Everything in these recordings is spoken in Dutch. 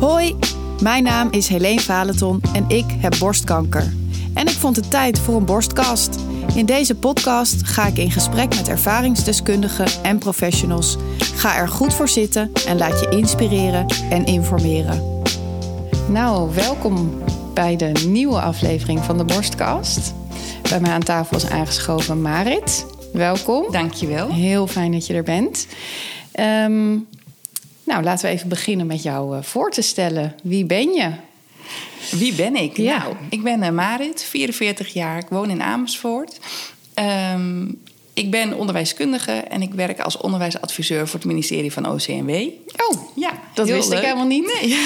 Hoi, mijn naam is Helene Valenton en ik heb borstkanker. En ik vond het tijd voor een borstkast. In deze podcast ga ik in gesprek met ervaringsdeskundigen en professionals. Ga er goed voor zitten en laat je inspireren en informeren. Nou, welkom bij de nieuwe aflevering van de Borstkast. Bij mij aan tafel is aangeschoven Marit. Welkom. Dankjewel. Heel fijn dat je er bent. Ehm, nou, laten we even beginnen met jou eh, voor te stellen. Wie ben je? Wie ben ik? Ja. Nou, ik ben eh, Marit, 44 jaar. Ik woon in Amersfoort. Ehm, ik ben onderwijskundige en ik werk als onderwijsadviseur voor het ministerie van OCMW. Oh, Ja, dat wist leuk. ik helemaal niet. Nee.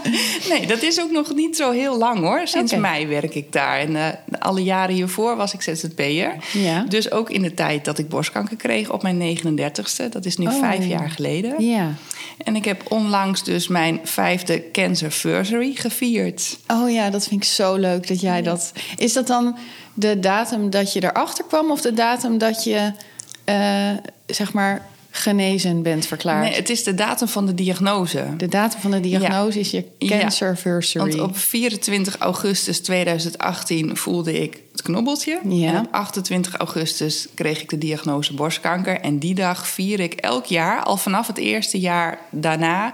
nee, dat is ook nog niet zo heel lang hoor. Sinds mei werk ik daar. En eh, alle jaren hiervoor was ik ZZP'er. Ja. Dus ook in de tijd dat ik borstkanker kreeg op mijn 39ste. Dat is nu Oh. vijf jaar geleden. Ja. En ik heb onlangs dus mijn vijfde cancerversary gevierd. Oh ja, dat vind ik zo leuk dat jij dat. Is dat dan de datum dat je erachter kwam of de datum dat je eh, zeg maar genezen bent verklaard? Nee, het is de datum van de diagnose. De datum van de diagnose is je Ja. cancerversary. Want op 24 augustus 2018 voelde ik het knobbeltje. Ja. En op 28 augustus kreeg ik de diagnose borstkanker. En die dag vier ik elk jaar, al vanaf het eerste jaar daarna,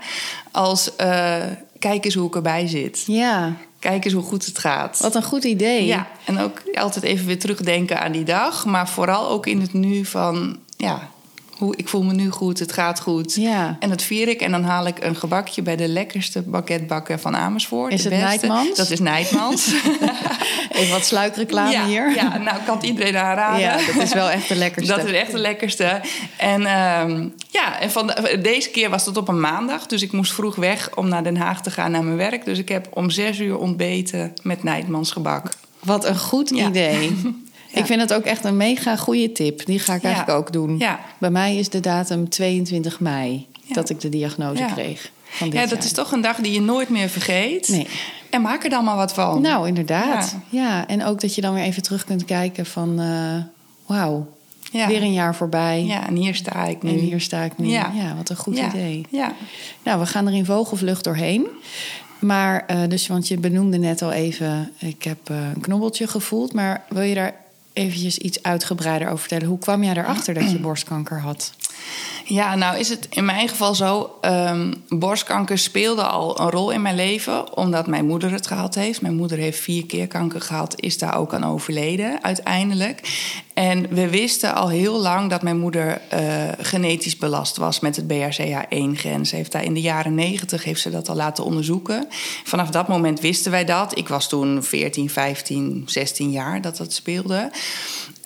als eh, kijk eens hoe ik erbij zit. Ja, Kijk eens hoe goed het gaat. wat een goed idee. Ja, en ook altijd even weer terugdenken aan die dag. Maar vooral ook in het nu van, ja, hoe, ik voel me nu goed, het gaat goed. Ja. En dat vier ik en dan haal ik een gebakje bij de lekkerste banketbakker van Amersfoort. Is de het beste. Nijtmans? Dat is Nijtmans. Even wat sluikreclame ja, hier. Ja, nou kan het iedereen aanraden. Ja, dat is wel echt de lekkerste. Dat is echt de lekkerste. En, ehm, ja, en van de- deze keer was het op een maandag. Dus ik moest vroeg weg om naar Den Haag te gaan naar mijn werk. Dus ik heb om zes uur ontbeten met Nijtmans gebak. Wat een goed Ja. idee. Ja. Ik vind het ook echt een mega goede tip. Die ga ik Ja. eigenlijk ook doen. Ja. Bij mij is de datum 22 mei dat ik de diagnose kreeg. Van dit Ja, dat jaar. is toch een dag die je nooit meer vergeet. Nee. En maak er dan maar wat van. Nou, inderdaad. Ja. en ook dat je dan weer even terug kunt kijken van... eh, wauw, Ja. weer een jaar voorbij. Ja, en hier sta ik nu. En hier sta ik nu. Ja, Ja. wat een goed ja. idee. Ja. Nou, we gaan er in vogelvlucht doorheen. Maar, eh, dus, want je benoemde net al even... ik heb eh, een knobbeltje gevoeld. Maar wil je daar eventjes iets uitgebreider over vertellen? Hoe kwam jij erachter dat je borstkanker had? Ja, nou is het in mijn geval zo. ehm, borstkanker speelde al een rol in mijn leven, omdat mijn moeder het gehad heeft. Mijn moeder heeft vier keer kanker gehad, is daar ook aan overleden uiteindelijk. En we wisten al heel lang dat mijn moeder eh, genetisch belast was met het BRCA1-gen. Ze heeft daar in de jaren negentig heeft ze dat al laten onderzoeken. Vanaf dat moment wisten wij dat. Ik was toen 14, 15, 16 jaar dat dat speelde.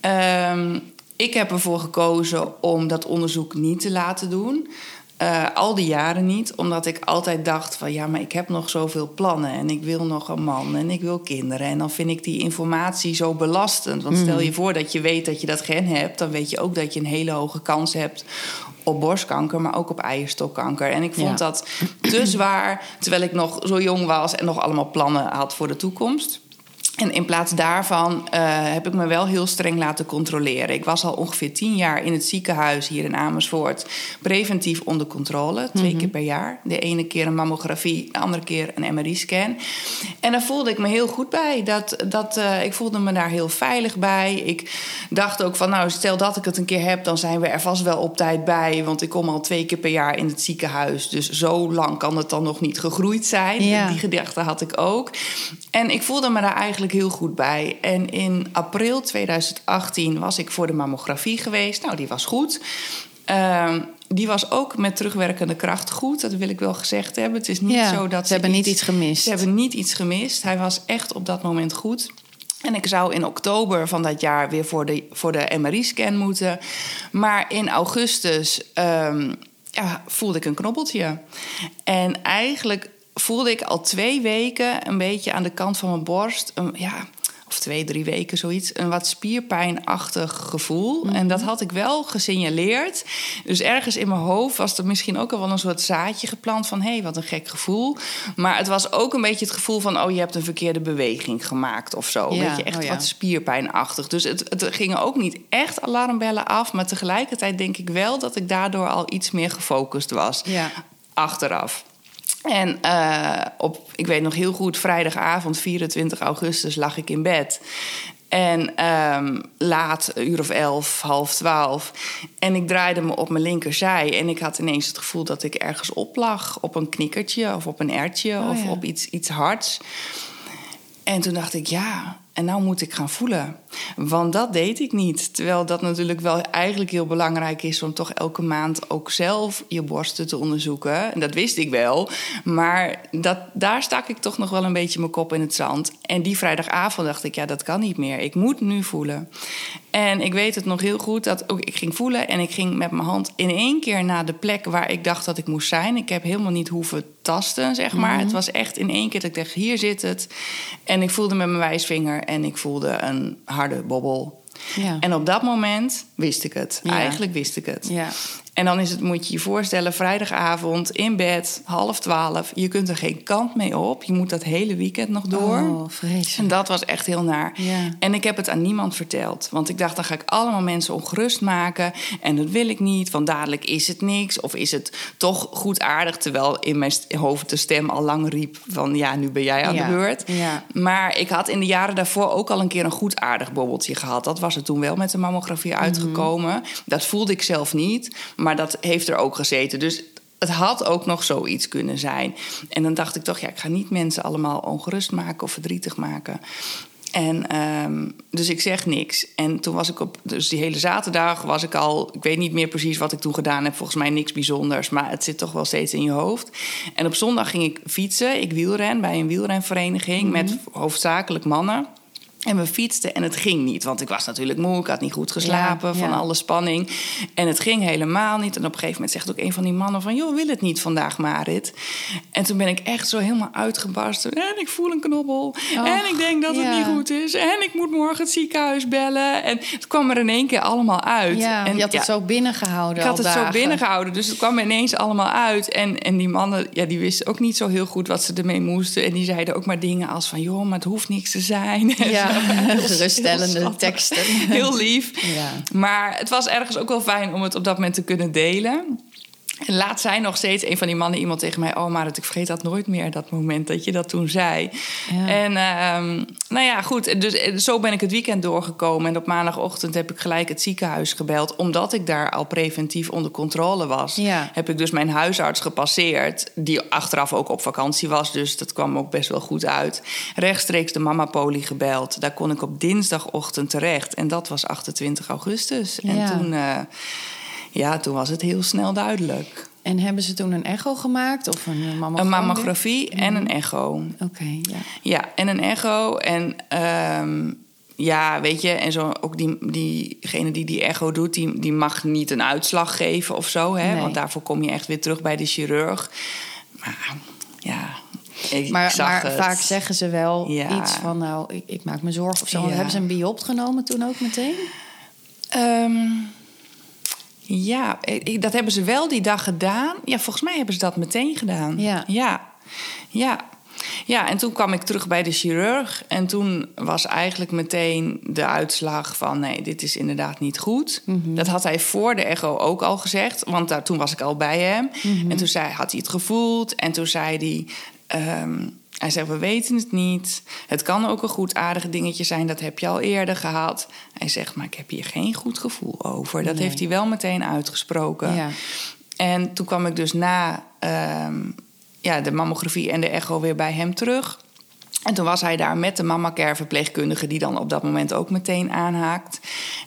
Ehm, ik heb ervoor gekozen om dat onderzoek niet te laten doen. Eh, al die jaren niet, omdat ik altijd dacht van ja, maar ik heb nog zoveel plannen en ik wil nog een man en ik wil kinderen. En dan vind ik die informatie zo belastend. Want stel je voor dat je weet dat je dat gen hebt, dan weet je ook dat je een hele hoge kans hebt op borstkanker, maar ook op eierstokkanker. En ik vond Ja. dat te zwaar, terwijl ik nog zo jong was en nog allemaal plannen had voor de toekomst. En in plaats daarvan eh, heb ik me wel heel streng laten controleren. Ik was al ongeveer tien jaar in het ziekenhuis hier in Amersfoort. Preventief onder controle, twee keer per jaar. De ene keer een mammografie, de andere keer een MRI-scan. En daar voelde ik me heel goed bij. Dat, dat, eh, ik voelde me daar heel veilig bij. Ik dacht ook van, nou, stel dat ik het een keer heb... dan zijn we er vast wel op tijd bij. Want ik kom al twee keer per jaar in het ziekenhuis. Dus zo lang kan het dan nog niet gegroeid zijn. Ja. Die gedachte had ik ook. En ik voelde me daar eigenlijk heel goed bij. En in april 2018 was ik voor de mammografie geweest. Nou, die was goed. Ehm, die was ook met terugwerkende kracht goed. Dat wil ik wel gezegd hebben. Het is niet Ja, zo dat ze hebben niet iets gemist. Ze hebben niet iets gemist. Hij was echt op dat moment goed. En ik zou in oktober van dat jaar weer voor de, voor de MRI-scan moeten. Maar in augustus ehm, ja, voelde ik een knobbeltje. En eigenlijk voelde ik al twee weken een beetje aan de kant van mijn borst. Een, ja, of twee, drie weken zoiets, een wat spierpijnachtig gevoel. En dat had ik wel gesignaleerd. Dus ergens in mijn hoofd was er misschien ook al wel een soort zaadje geplant van hé, hey, wat een gek gevoel. Maar het was ook een beetje het gevoel van oh, je hebt een verkeerde beweging gemaakt of zo. Ja, Weet je, echt oh ja. wat spierpijnachtig. Dus het, het gingen ook niet echt alarmbellen af, maar tegelijkertijd denk ik wel dat ik daardoor al iets meer gefocust was Ja. achteraf. En uh, op, ik weet nog heel goed, vrijdagavond 24 augustus lag ik in bed. En um, laat, een uur of elf, half twaalf. En ik draaide me op mijn linkerzij. En ik had ineens het gevoel dat ik ergens op lag. Op een knikkertje of op een ertje Oh, of ja. op iets, iets hards. En toen dacht ik, ja, en nou moet ik gaan voelen. Want dat deed ik niet. Terwijl dat natuurlijk wel eigenlijk heel belangrijk is om toch elke maand ook zelf je borsten te onderzoeken. En dat wist ik wel. Maar dat, daar stak ik toch nog wel een beetje mijn kop in het zand. En die vrijdagavond dacht ik, ja, dat kan niet meer. Ik moet nu voelen. En ik weet het nog heel goed dat ook ik ging voelen en ik ging met mijn hand in één keer naar de plek waar ik dacht dat ik moest zijn. Ik heb helemaal niet hoeven tasten, zeg maar. Het was echt in één keer dat ik dacht, hier zit het. En ik voelde met mijn wijsvinger en ik voelde een harde bobbel. Ja. En op dat moment wist ik het. Ja. Eigenlijk wist ik het. Ja. En dan is het, moet je je voorstellen, vrijdagavond in bed, half twaalf. Je kunt er geen kant mee op. Je moet dat hele weekend nog door. Oh, vreselijk. En dat was echt heel naar. Ja. En ik heb het aan niemand verteld. Want ik dacht, dan ga ik allemaal mensen ongerust maken. En dat wil ik niet, want dadelijk is het niks. Of is het toch goed aardig. Terwijl in mijn hoofd de stem al lang riep van... ja, nu ben jij aan Ja. de beurt. Ja. Maar ik had in de jaren daarvoor ook al een keer een goed aardig bobbeltje gehad. Dat was er toen wel met de mammografie Mhm. uitgekomen. Dat voelde ik zelf niet, maar dat heeft er ook gezeten. Dus het had ook nog zoiets kunnen zijn. En dan dacht ik toch, ja, ik ga niet mensen allemaal ongerust maken of verdrietig maken. En ehm, dus ik zeg niks. En toen was ik op, dus die hele zaterdag was ik al, ik weet niet meer precies wat ik toen gedaan heb. Volgens mij niks bijzonders, maar het zit toch wel steeds in je hoofd. En op zondag ging ik fietsen. Ik wielren bij een wielrenvereniging met hoofdzakelijk mannen. En we fietsten en het ging niet, want ik was natuurlijk moe. Ik had niet goed geslapen Ja, van ja. alle spanning. En het ging helemaal niet. En op een gegeven moment zegt ook een van die mannen van... joh, wil het niet vandaag, Marit? En toen ben ik echt zo helemaal uitgebarsten. En ik voel een knobbel. en ik denk dat het niet goed is. En ik moet morgen het ziekenhuis bellen. En het kwam er in één keer allemaal uit. En je had het zo binnengehouden ik had het zo binnengehouden, dus het kwam ineens allemaal uit. En, en die mannen, ja, die wisten ook niet zo heel goed wat ze ermee moesten. En die zeiden ook maar dingen als van... joh, maar het hoeft niks te zijn. Geruststellende heel teksten. Heel lief. Ja. Maar het was ergens ook wel fijn om het op dat moment te kunnen delen. En laat zei nog steeds een van die mannen iemand tegen mij... oh, maar ik vergeet dat nooit meer, dat moment dat je dat toen zei. Ja. En ehm, nou ja, goed. Dus eh, zo ben ik het weekend doorgekomen. En op maandagochtend heb ik gelijk het ziekenhuis gebeld. Omdat ik daar al preventief onder controle was... Ja. heb ik dus mijn huisarts gepasseerd... die achteraf ook op vakantie was. Dus dat kwam ook best wel goed uit. Rechtstreeks de mama poli gebeld. Daar kon ik op dinsdagochtend terecht. En dat was 28 augustus. En toen... eh, ja, toen was het heel snel duidelijk. En hebben ze toen een echo gemaakt of een eh, mammogram? Een mammografie en een echo. Oké, ja. Ja, en een echo. En ehm, ja, weet je, en zo ook die, diegene die die echo doet, die, die mag niet een uitslag geven of zo. Hè? Nee. Want daarvoor kom je echt weer terug bij de chirurg. Maar ja, ik Maar, vaak zeggen ze wel Ja. iets van, nou, ik, ik maak me zorgen of zo. Ja. Hebben ze een biopt genomen toen ook meteen? Ehm, ja, ik- dat hebben ze wel die dag gedaan. Ja, volgens mij hebben ze dat meteen gedaan. Ja. Ja. Ja. Ja, en toen kwam ik terug bij de chirurg. En toen was eigenlijk meteen de uitslag van... nee, dit is inderdaad niet goed. Dat had hij voor de echo ook al gezegd. Want daar, toen was ik al bij hem. En toen zei, had hij het gevoeld. En toen zei hij... ehm, hij zegt, we weten het niet. Het kan ook een goed aardig dingetje zijn. Dat heb je al eerder gehad. Hij zegt, maar ik heb hier geen goed gevoel over. Dat Nee. heeft hij wel meteen uitgesproken. Ja. En toen kwam ik dus na ehm, ja, de mammografie en de echo weer bij hem terug. En toen was hij daar met de mammacare verpleegkundige... die dan op dat moment ook meteen aanhaakt.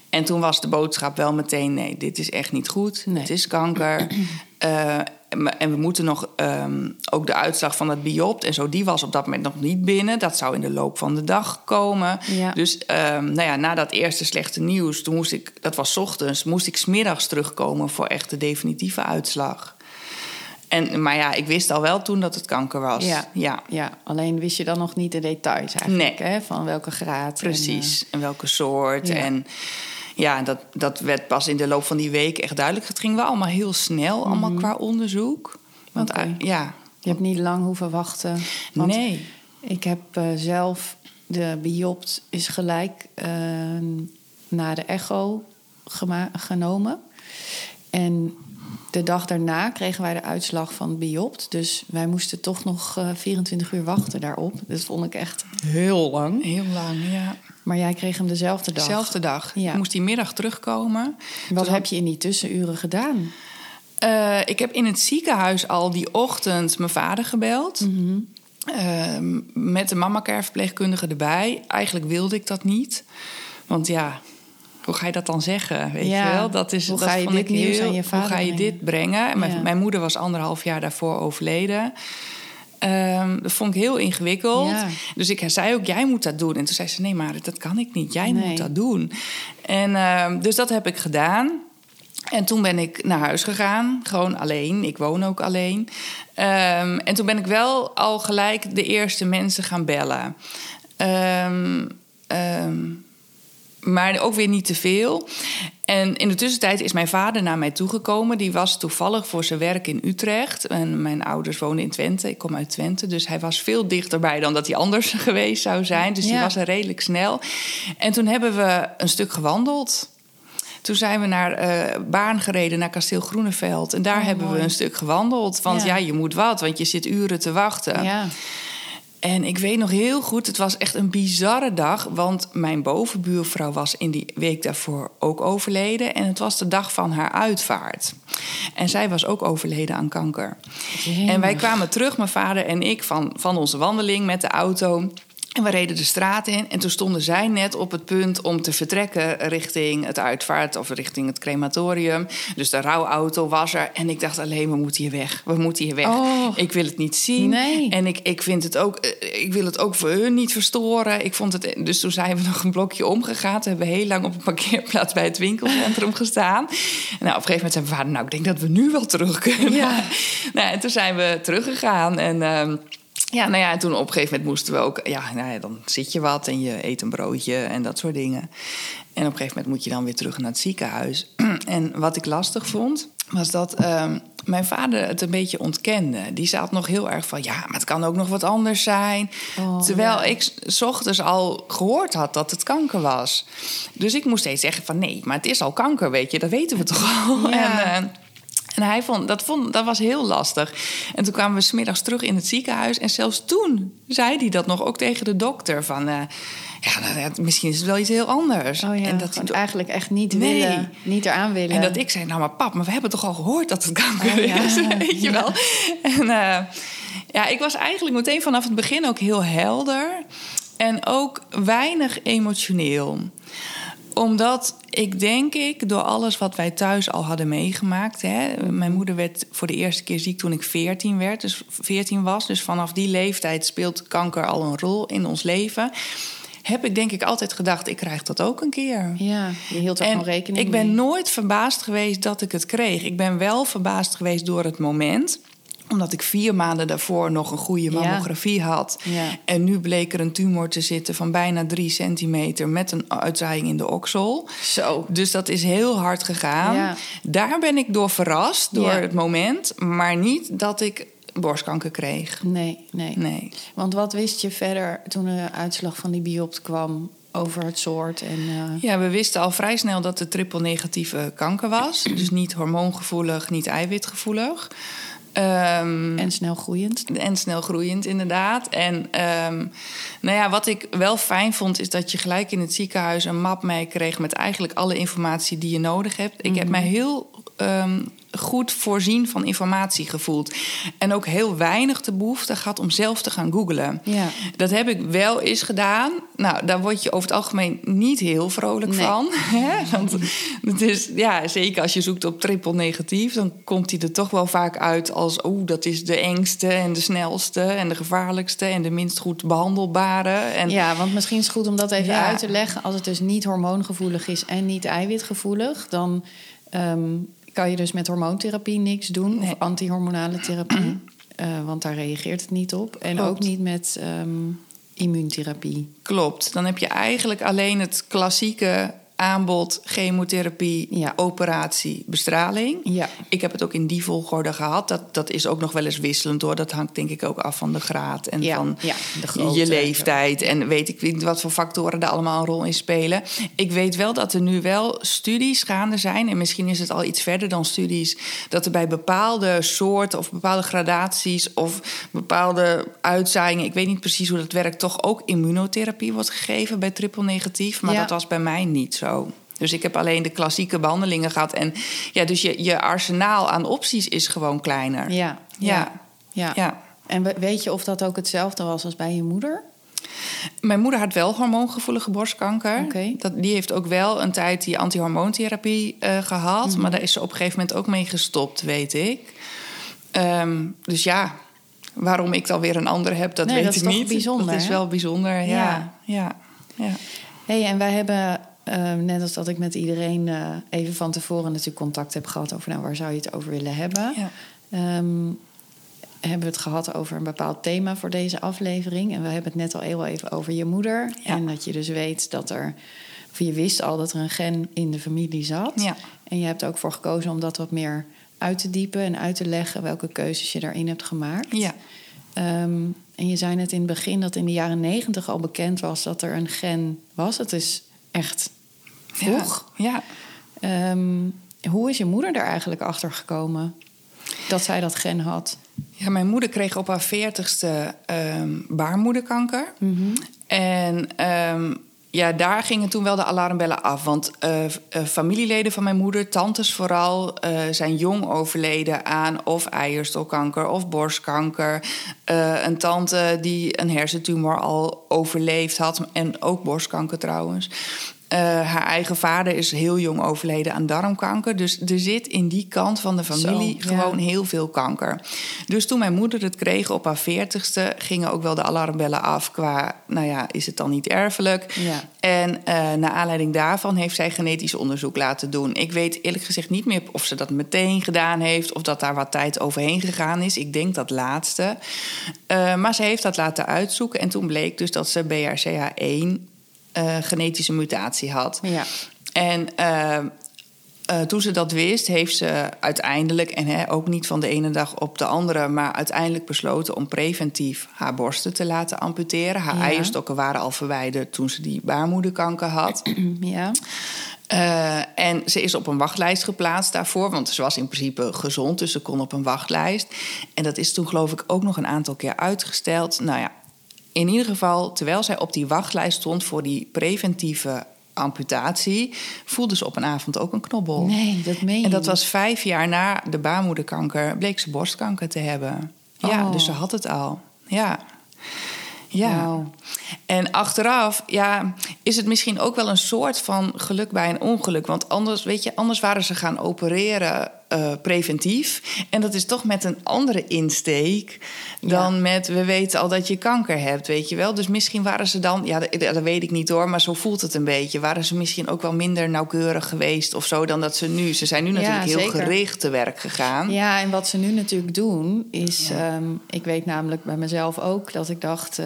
En toen was de boodschap wel meteen... nee, dit is echt niet goed. Nee. Het is kanker. Eh, en we moeten nog ehm, ook de uitslag van het biopt en zo... die was op dat moment nog niet binnen. Dat zou in de loop van de dag komen. Ja. Dus ehm, nou ja, na dat eerste slechte nieuws... Toen moest ik, dat was 's ochtends, moest ik smiddags terugkomen... voor echt de definitieve uitslag. En, maar ja, ik wist al wel toen dat het kanker was. Ja. ja. ja, alleen wist je dan nog niet de details eigenlijk, Nee. hè? Van welke graad. Precies. En, welke soort. ja. En ja, dat, dat werd pas in de loop van die week echt duidelijk. Het ging wel allemaal heel snel, allemaal qua onderzoek. Want Mhm. Eh, ja, je hebt niet lang hoeven wachten. Nee. Ik heb eh, zelf de biopt is gelijk eh, na de echo genomen. En de dag daarna kregen wij de uitslag van Biopt. Dus wij moesten toch nog uh, 24 uur wachten daarop. Dat vond ik echt heel lang. Heel lang, ja. Maar jij kreeg hem dezelfde dag. Dezelfde dag. Ja. Ik moest die middag terugkomen. Wat heb je in die tussenuren gedaan? Uh, ik heb in het ziekenhuis al die ochtend mijn vader gebeld. Mm -hmm. uh, met de mama-care-verpleegkundige erbij. Eigenlijk wilde ik dat niet. Want ja, hoe ga je dat dan zeggen? Weet ja. je wel? Dat is, hoe dat ga je dit nieuws aan je vader Hoe ga je brengen? dit brengen? Mijn, ja. mijn, moeder was anderhalf jaar daarvoor overleden. Um, dat vond ik heel ingewikkeld. Ja. Dus ik zei ook, jij moet dat doen. En toen zei ze, nee, maar dat kan ik niet. Jij nee. moet dat doen. En uh, dus dat heb ik gedaan. En toen ben ik naar huis gegaan, gewoon alleen. Ik woon ook alleen. Um, en toen ben ik wel al gelijk de eerste mensen gaan bellen. Um, um, maar ook weer niet te veel. En in de tussentijd is mijn vader naar mij toegekomen. Die was toevallig voor zijn werk in Utrecht. En mijn ouders wonen in Twente. Ik kom uit Twente. Dus hij was veel dichterbij dan dat hij anders geweest zou zijn. Dus ja. die was er redelijk snel. En toen hebben we een stuk gewandeld. Toen zijn we naar uh, Baan gereden, naar Kasteel Groeneveld. En daar oh, hebben mooi. we een stuk gewandeld. Want ja. ja. je moet wat, want je zit uren te wachten. Ja. En ik weet nog heel goed, het was echt een bizarre dag. Want mijn bovenbuurvrouw was in die week daarvoor ook overleden. En het was de dag van haar uitvaart. En zij was ook overleden aan kanker. En wij kwamen terug, mijn vader en ik, van, van onze wandeling met de auto. En we reden de straat in en toen stonden zij net op het punt om te vertrekken richting het uitvaart of richting het crematorium. Dus de rouwauto was er en ik dacht alleen, we moeten hier weg. We moeten hier weg. Oh. Ik wil het niet zien. Nee. En ik, ik vind het ook, ik wil het ook voor hun niet verstoren. Ik vond het, dus toen zijn we nog een blokje omgegaan. Toen hebben we heel lang op een parkeerplaats bij het winkelcentrum gestaan. En nou, op een gegeven moment zei mijn vader, nou, ik denk dat we nu wel terug kunnen. Ja. nou, en toen zijn we teruggegaan en... Uh, ja, nou ja, en toen op een gegeven moment moesten we ook... Ja, nou ja, dan zit je wat en je eet een broodje en dat soort dingen. En op een gegeven moment moet je dan weer terug naar het ziekenhuis. en wat ik lastig vond, was dat uh, mijn vader het een beetje ontkende. Die zat nog heel erg van, ja, maar het kan ook nog wat anders zijn. Oh, Terwijl ja. ik s ochtends al gehoord had dat het kanker was. Dus ik moest steeds zeggen van, nee, maar het is al kanker, weet je. Dat weten we toch al. Ja. En, uh, en hij vond dat, vond, dat was heel lastig. En toen kwamen we smiddags terug in het ziekenhuis. En zelfs toen zei hij dat nog ook tegen de dokter. Van, uh, ja, nou, misschien is het wel iets heel anders. Oh ja, en dat hij eigenlijk echt niet nee. willen, niet eraan willen. En dat ik zei, nou maar pap, maar we hebben toch al gehoord dat het kanker oh, ja. is, weet je ja. wel. En uh, ja, ik was eigenlijk meteen vanaf het begin ook heel helder. En ook weinig emotioneel omdat ik denk ik, door alles wat wij thuis al hadden meegemaakt. Hè, mijn moeder werd voor de eerste keer ziek toen ik 14 werd, dus 14 was. Dus vanaf die leeftijd speelt kanker al een rol in ons leven. Heb ik denk ik altijd gedacht, ik krijg dat ook een keer. Ja, je hield er gewoon rekening Ik ben mee. nooit verbaasd geweest dat ik het kreeg. Ik ben wel verbaasd geweest door het moment omdat ik vier maanden daarvoor nog een goede mammografie ja. had. Ja. En nu bleek er een tumor te zitten van bijna drie centimeter met een uitzaaiing in de oksel. Zo. Dus dat is heel hard gegaan. Ja. Daar ben ik door verrast, door het moment. Maar niet dat ik borstkanker kreeg. Nee, nee, Nee. Want wat wist je verder toen de uitslag van die biopt kwam over het soort? En, uh... Ja, we wisten al vrij snel dat het triple negatieve kanker was. dus niet hormoongevoelig, niet eiwitgevoelig. Um, en snel groeiend. En snel groeiend, inderdaad. En um, nou ja, wat ik wel fijn vond, is dat je gelijk in het ziekenhuis een map mee kreeg met eigenlijk alle informatie die je nodig hebt. Ik mm -hmm. heb mij heel um, goed voorzien van informatie gevoeld. En ook heel weinig de behoefte gehad om zelf te gaan googlen. Ja. Dat heb ik wel eens gedaan. Nou, daar word je over het algemeen niet heel vrolijk nee. van. Hè? Want het is, ja, zeker als je zoekt op triple negatief, dan komt hij er toch wel vaak uit als: oh, dat is de engste en de snelste en de gevaarlijkste en de minst goed behandelbare. En, ja, want misschien is het goed om dat even ja. uit te leggen. Als het dus niet hormoongevoelig is en niet eiwitgevoelig, dan. Um, kan je dus met hormoontherapie niks doen. Nee. Of antihormonale therapie. uh, want daar reageert het niet op. En Klopt. ook niet met um, immuuntherapie. Klopt. Dan heb je eigenlijk alleen het klassieke aanbod, chemotherapie, Ja. operatie, bestraling. Ja. Ik heb het ook in die volgorde gehad. Dat, dat is ook nog wel eens wisselend hoor. Dat hangt denk ik ook af van de graad en Ja, van de je leeftijd. En weet ik niet wat voor factoren daar allemaal een rol in spelen. Ik weet wel dat er nu wel studies gaande zijn. En misschien is het al iets verder dan studies. Dat er bij bepaalde soorten of bepaalde gradaties of bepaalde uitzaaiingen. Ik weet niet precies hoe dat werkt. Toch ook immunotherapie wordt gegeven bij triple negatief. Maar dat was bij mij niet zo. Dus ik heb alleen de klassieke behandelingen gehad. En ja, dus je, je arsenaal aan opties is gewoon kleiner. Ja. Ja. ja. Ja. En we- weet je of dat ook hetzelfde was als bij je moeder? Mijn moeder had wel hormoongevoelige borstkanker. Dat, die heeft ook wel een tijd die antihormoontherapie eh gehad. Mhm. Maar daar is ze op een gegeven moment ook mee gestopt, weet ik. Ehm, dus ja, waarom ik dan weer een ander heb, dat Nee, weet dat is ik niet. bijzonder, Dat is wel bijzonder, ja. Ja. ja. ja. hey, en wij hebben, eh, net als dat ik met iedereen eh, even van tevoren natuurlijk contact heb gehad over nou, waar zou je het over willen hebben. Ja. Ehm, hebben we het gehad over een bepaald thema voor deze aflevering. En we hebben het net al heel even over je moeder. Ja. En dat je dus weet dat er, of je wist al dat er een gen in de familie zat. Ja. En je hebt er ook voor gekozen om dat wat meer uit te diepen en uit te leggen welke keuzes je daarin hebt gemaakt. Ja. Ehm, en je zei net in het begin dat in de jaren negentig al bekend was dat er een gen was. Het is echt vroeg. Ja. Ehm, hoe is je moeder daar eigenlijk achter gekomen dat zij dat gen had? Ja, mijn moeder kreeg op haar veertigste ehm baarmoederkanker. En ehm, ja, daar gingen toen wel de alarmbellen af. Want eh, eh, familieleden van mijn moeder, tantes vooral, eh, zijn jong overleden aan of eierstokkanker of borstkanker. Een tante die een hersentumor al overleefd had en ook borstkanker trouwens. Eh, haar eigen vader is heel jong overleden aan darmkanker. Dus er zit in die kant van de familie Zo, ja. gewoon heel veel kanker. Dus toen mijn moeder het kreeg op haar veertigste... gingen ook wel de alarmbellen af qua... nou ja, is het dan niet erfelijk? Ja. En eh naar aanleiding daarvan heeft zij genetisch onderzoek laten doen. Ik weet eerlijk gezegd niet meer of ze dat meteen gedaan heeft... of dat daar wat tijd overheen gegaan is. Ik denk dat laatste. Eh, maar ze heeft dat laten uitzoeken. En toen bleek dus dat ze BRCA1 eh, genetische mutatie had. Ja. En eh, eh, toen ze dat wist, heeft ze uiteindelijk, en hè, ook niet van de ene dag op de andere, maar uiteindelijk besloten om preventief haar borsten te laten amputeren. Haar Ja. eierstokken waren al verwijderd toen ze die baarmoederkanker had. Ja. Eh, en ze is op een wachtlijst geplaatst daarvoor, want ze was in principe gezond, dus ze kon op een wachtlijst. En dat is toen geloof ik ook nog een aantal keer uitgesteld. Nou ja, in ieder geval, terwijl zij op die wachtlijst stond voor die preventieve amputatie, voelde ze op een avond ook een knobbel. Nee, dat meen je En dat was vijf jaar na de baarmoederkanker, bleek ze borstkanker te hebben. Ja, Oh. dus ze had het al. Ja. Ja. En achteraf, ja, is het misschien ook wel een soort van geluk bij een ongeluk. Want anders, weet je, anders waren ze gaan opereren eh, preventief. En dat is toch met een andere insteek dan met we weten al dat je kanker hebt, weet je wel. Dus misschien waren ze dan, ja, dat, dat weet ik niet hoor, maar zo voelt het een beetje. Waren ze misschien ook wel minder nauwkeurig geweest of zo dan dat ze nu. Ze zijn nu Ja, natuurlijk heel gericht te werk gegaan. Ja, en wat ze nu natuurlijk doen is... Ja. ehm, ik weet namelijk bij mezelf ook dat ik dacht... eh,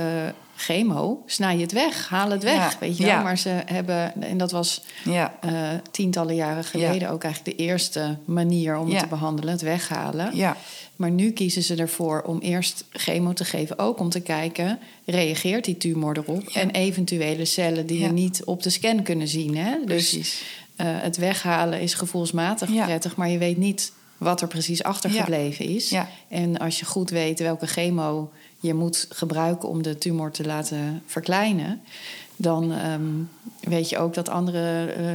chemo, snij het weg, haal het weg, Ja, weet je wel. ja. Maar ze hebben, en dat was Ja. eh, tientallen jaren geleden... ook eigenlijk de eerste manier om het te behandelen, het weghalen. Ja. Maar nu kiezen ze ervoor om eerst chemo te geven. Ook om te kijken, reageert die tumor erop? En eventuele cellen die Ja. we niet op de scan kunnen zien. Hè? Dus eh, het weghalen is gevoelsmatig prettig, maar je weet niet wat er precies achtergebleven is. En als je goed weet welke chemo je moet gebruiken om de tumor te laten verkleinen, dan ehm, weet je ook dat andere eh,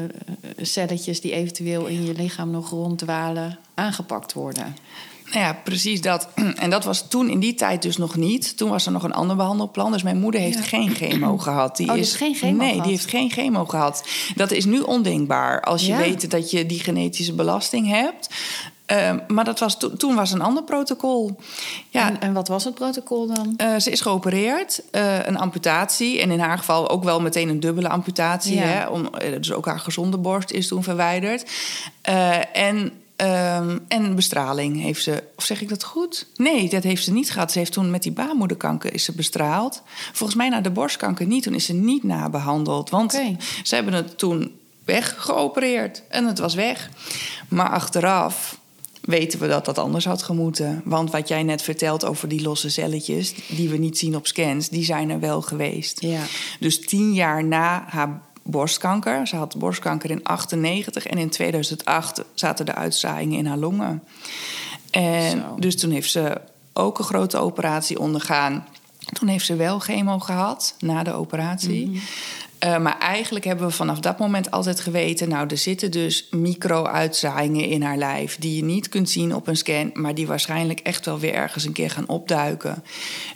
celletjes die eventueel in je lichaam nog ronddwalen aangepakt worden. Nou ja, precies dat. En dat was toen in die tijd dus nog niet. Toen was er nog een ander behandelplan. Dus mijn moeder heeft Ja. geen chemo gehad. Die Oh, heeft geen chemo Nee, gehad? die heeft geen chemo gehad. Dat is nu ondenkbaar als je Ja. weet dat je die genetische belasting hebt. Ehm, maar dat was to- toen was een ander protocol. Ja, En, en wat was het protocol dan? eh, ze is geopereerd, eh, een amputatie. En in haar geval ook wel meteen een dubbele amputatie. Ja. Hè, om, eh, dus ook haar gezonde borst is toen verwijderd. En, ehm, en bestraling heeft ze... Of zeg ik dat goed? Nee, dat heeft ze niet gehad. Ze heeft toen met die baarmoederkanker is ze bestraald. Volgens mij na de borstkanker niet. Toen is ze niet nabehandeld. Want ze hebben het toen weggeopereerd. En het was weg. Maar achteraf weten we dat dat anders had gemoeten. Want wat jij net vertelt over die losse celletjes... die we niet zien op scans, die zijn er wel geweest. Ja. Dus tien jaar na haar borstkanker... ze had borstkanker in 98 en in 2008 zaten de uitzaaiingen in haar longen. En Zo. dus toen heeft ze ook een grote operatie ondergaan. Toen heeft ze wel chemo gehad na de operatie. Eh, maar eigenlijk hebben we vanaf dat moment altijd geweten... nou, er zitten dus micro-uitzaaiingen in haar lijf... die je niet kunt zien op een scan... maar die waarschijnlijk echt wel weer ergens een keer gaan opduiken.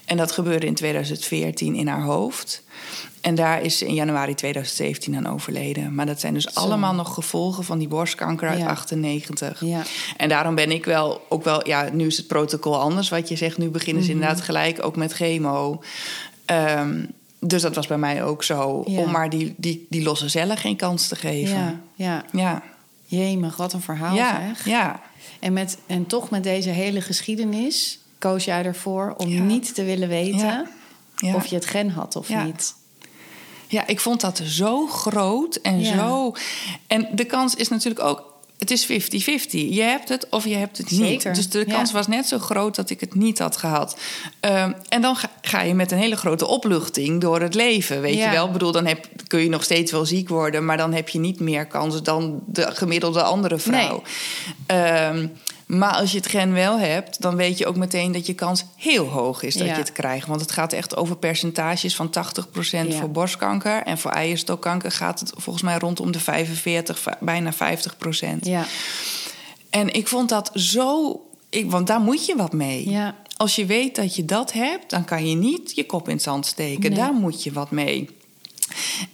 En dat gebeurde in 2014 in haar hoofd. En daar is ze in januari 2017 aan overleden. Maar dat zijn dus allemaal nog gevolgen van die borstkanker uit Ja. 98. Ja. En daarom ben ik wel ook wel, ja, nu is het protocol anders wat je zegt. Nu beginnen ze inderdaad gelijk ook met chemo. Ehm, dus dat was bij mij ook zo. Ja. Om maar die, die, die losse cellen geen kans te geven. Ja, ja. ja. Jemig, wat een verhaal Ja, zeg. ja. En, met, en toch met deze hele geschiedenis koos jij ervoor om Ja. niet te willen weten of je het gen had of niet. Ja, ik vond dat zo groot en zo. En de kans is natuurlijk ook. Het is 50-50. Je hebt het of je hebt het niet. Zeker, Dus de ja. kans was net zo groot dat ik het niet had gehad. Ehm, en dan ga, ga je met een hele grote opluchting door het leven. Weet Ja. je wel? Ik bedoel, dan heb, kun je nog steeds wel ziek worden, maar dan heb je niet meer kans dan de gemiddelde andere vrouw. Ehm, maar als je het gen wel hebt, dan weet je ook meteen dat je kans heel hoog is dat Ja. je het krijgt. Want het gaat echt over percentages van 80% Ja. voor borstkanker. En voor eierstokkanker gaat het volgens mij rondom de 45, va- bijna 50%. Ja, En ik vond dat zo. Ik, want daar moet je wat mee. Ja. Als je weet dat je dat hebt, dan kan je niet je kop in het zand steken. Nee. Daar moet je wat mee.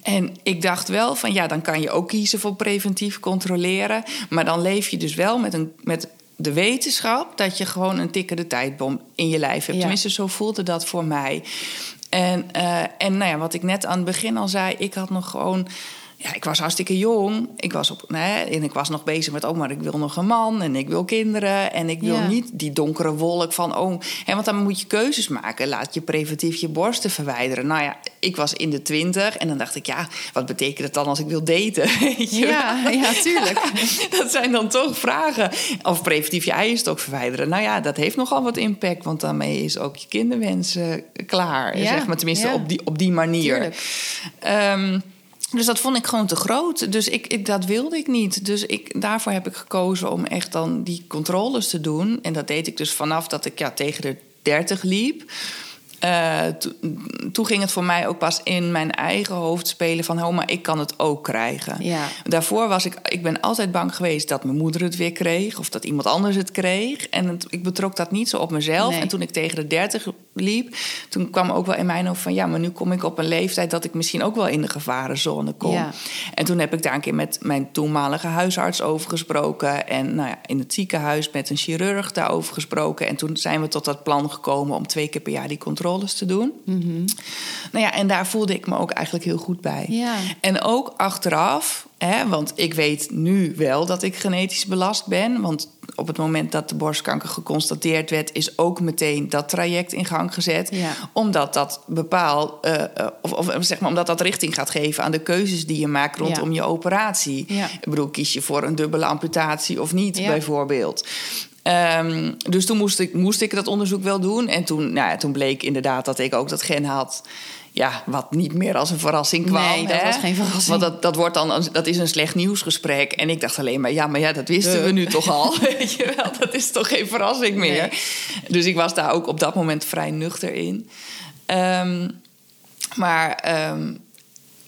En ik dacht wel van ja, dan kan je ook kiezen voor preventief controleren. Maar dan leef je dus wel met, een, met de wetenschap dat je gewoon een tikkende tijdbom in je lijf hebt. Ja. Tenminste, zo voelde dat voor mij. En, eh, en nou ja, wat ik net aan het begin al zei, ik had nog gewoon. Ja, ik was hartstikke jong. Ik was, op, nee, en ik was nog bezig met, oh, maar ik wil nog een man en ik wil kinderen. En ik wil Ja. niet die donkere wolk van, oh, hè, want dan moet je keuzes maken. Laat je preventief je borsten verwijderen. Nou ja, ik was in de twintig en dan dacht ik, ja, wat betekent het dan als ik wil daten? Ja, ja tuurlijk. dat zijn dan toch vragen. Of preventief je eierstok verwijderen. Nou ja, dat heeft nogal wat impact, want daarmee is ook je kinderwens eh, klaar. Ja, zeg maar tenminste ja. op, die, op die manier. Tuurlijk. Ehm, dus dat vond ik gewoon te groot. Dus ik, ik, dat wilde ik niet. Dus ik, daarvoor heb ik gekozen om echt dan die controles te doen. En dat deed ik dus vanaf dat ik ja, tegen de 30 liep. Eh, to- toen ging het voor mij ook pas in mijn eigen hoofd spelen van... oh, maar ik kan het ook krijgen. Ja. Daarvoor was ik... Ik ben altijd bang geweest dat mijn moeder het weer kreeg... of dat iemand anders het kreeg. En het- ik betrok dat niet zo op mezelf. Nee. En toen ik tegen de 30 liep... toen kwam ook wel in mijn hoofd van... ja, maar nu kom ik op een leeftijd... dat ik misschien ook wel in de gevarenzone kom. Ja. En toen heb ik daar een keer met mijn toenmalige huisarts over gesproken. En nou ja, in het ziekenhuis met een chirurg daarover gesproken. En toen zijn we tot dat plan gekomen om twee keer per jaar die controles te doen. Nou ja, en daar voelde ik me ook eigenlijk heel goed bij. Ja. En ook achteraf, hè, want ik weet nu wel dat ik genetisch belast ben. Want op het moment dat de borstkanker geconstateerd werd, is ook meteen dat traject in gang gezet. Ja. Omdat dat bepaalt, eh, eh, of, of zeg maar, omdat dat richting gaat geven aan de keuzes die je maakt rondom Ja. je operatie. Ja. Ik bedoel, kies je voor een dubbele amputatie of niet, Ja. bijvoorbeeld. Ehm, dus toen moest ik, moest ik dat onderzoek wel doen. En toen, nou ja, toen bleek inderdaad dat ik ook dat gen had. Ja, wat niet meer als een verrassing kwam. Nee, dat hè? was geen verrassing. Want dat, dat, wordt dan, dat is een slecht nieuwsgesprek. En ik dacht alleen maar, ja, maar ja, dat wisten we nu toch al. Weet je wel, dat is toch geen verrassing meer. Dus ik was daar ook op dat moment vrij nuchter in. Ehm, maar ehm,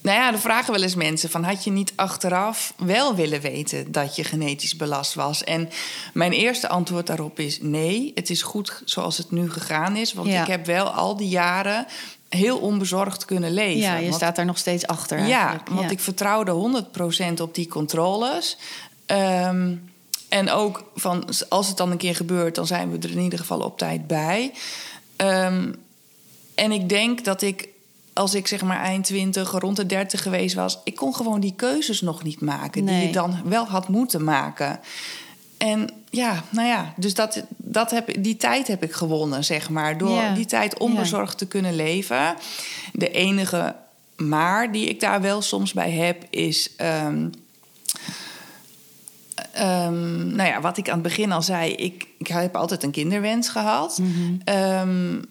nou ja, er vragen wel eens mensen van... had je niet achteraf wel willen weten dat je genetisch belast was? En mijn eerste antwoord daarop is nee. Het is goed zoals het nu gegaan is. Want Ja. ik heb wel al die jaren heel onbezorgd kunnen leven. Ja, je Want- staat daar nog steeds achter. ja, want ik vertrouwde 100% op die controles. Ehm, en ook van als het dan een keer gebeurt, dan zijn we er in ieder geval op tijd bij. Ehm, en ik denk dat ik, als ik zeg maar eind 20, rond de 30 geweest was, ik kon gewoon die keuzes nog niet maken die je dan wel had moeten maken. En ja, nou ja, dus dat, dat heb, die tijd heb ik gewonnen, zeg maar. Door Ja. die tijd onbezorgd te kunnen leven. De enige maar die ik daar wel soms bij heb, is. ehm, Ehm, nou ja, wat ik aan het begin al zei, ik, ik heb altijd een kinderwens gehad. Ehm,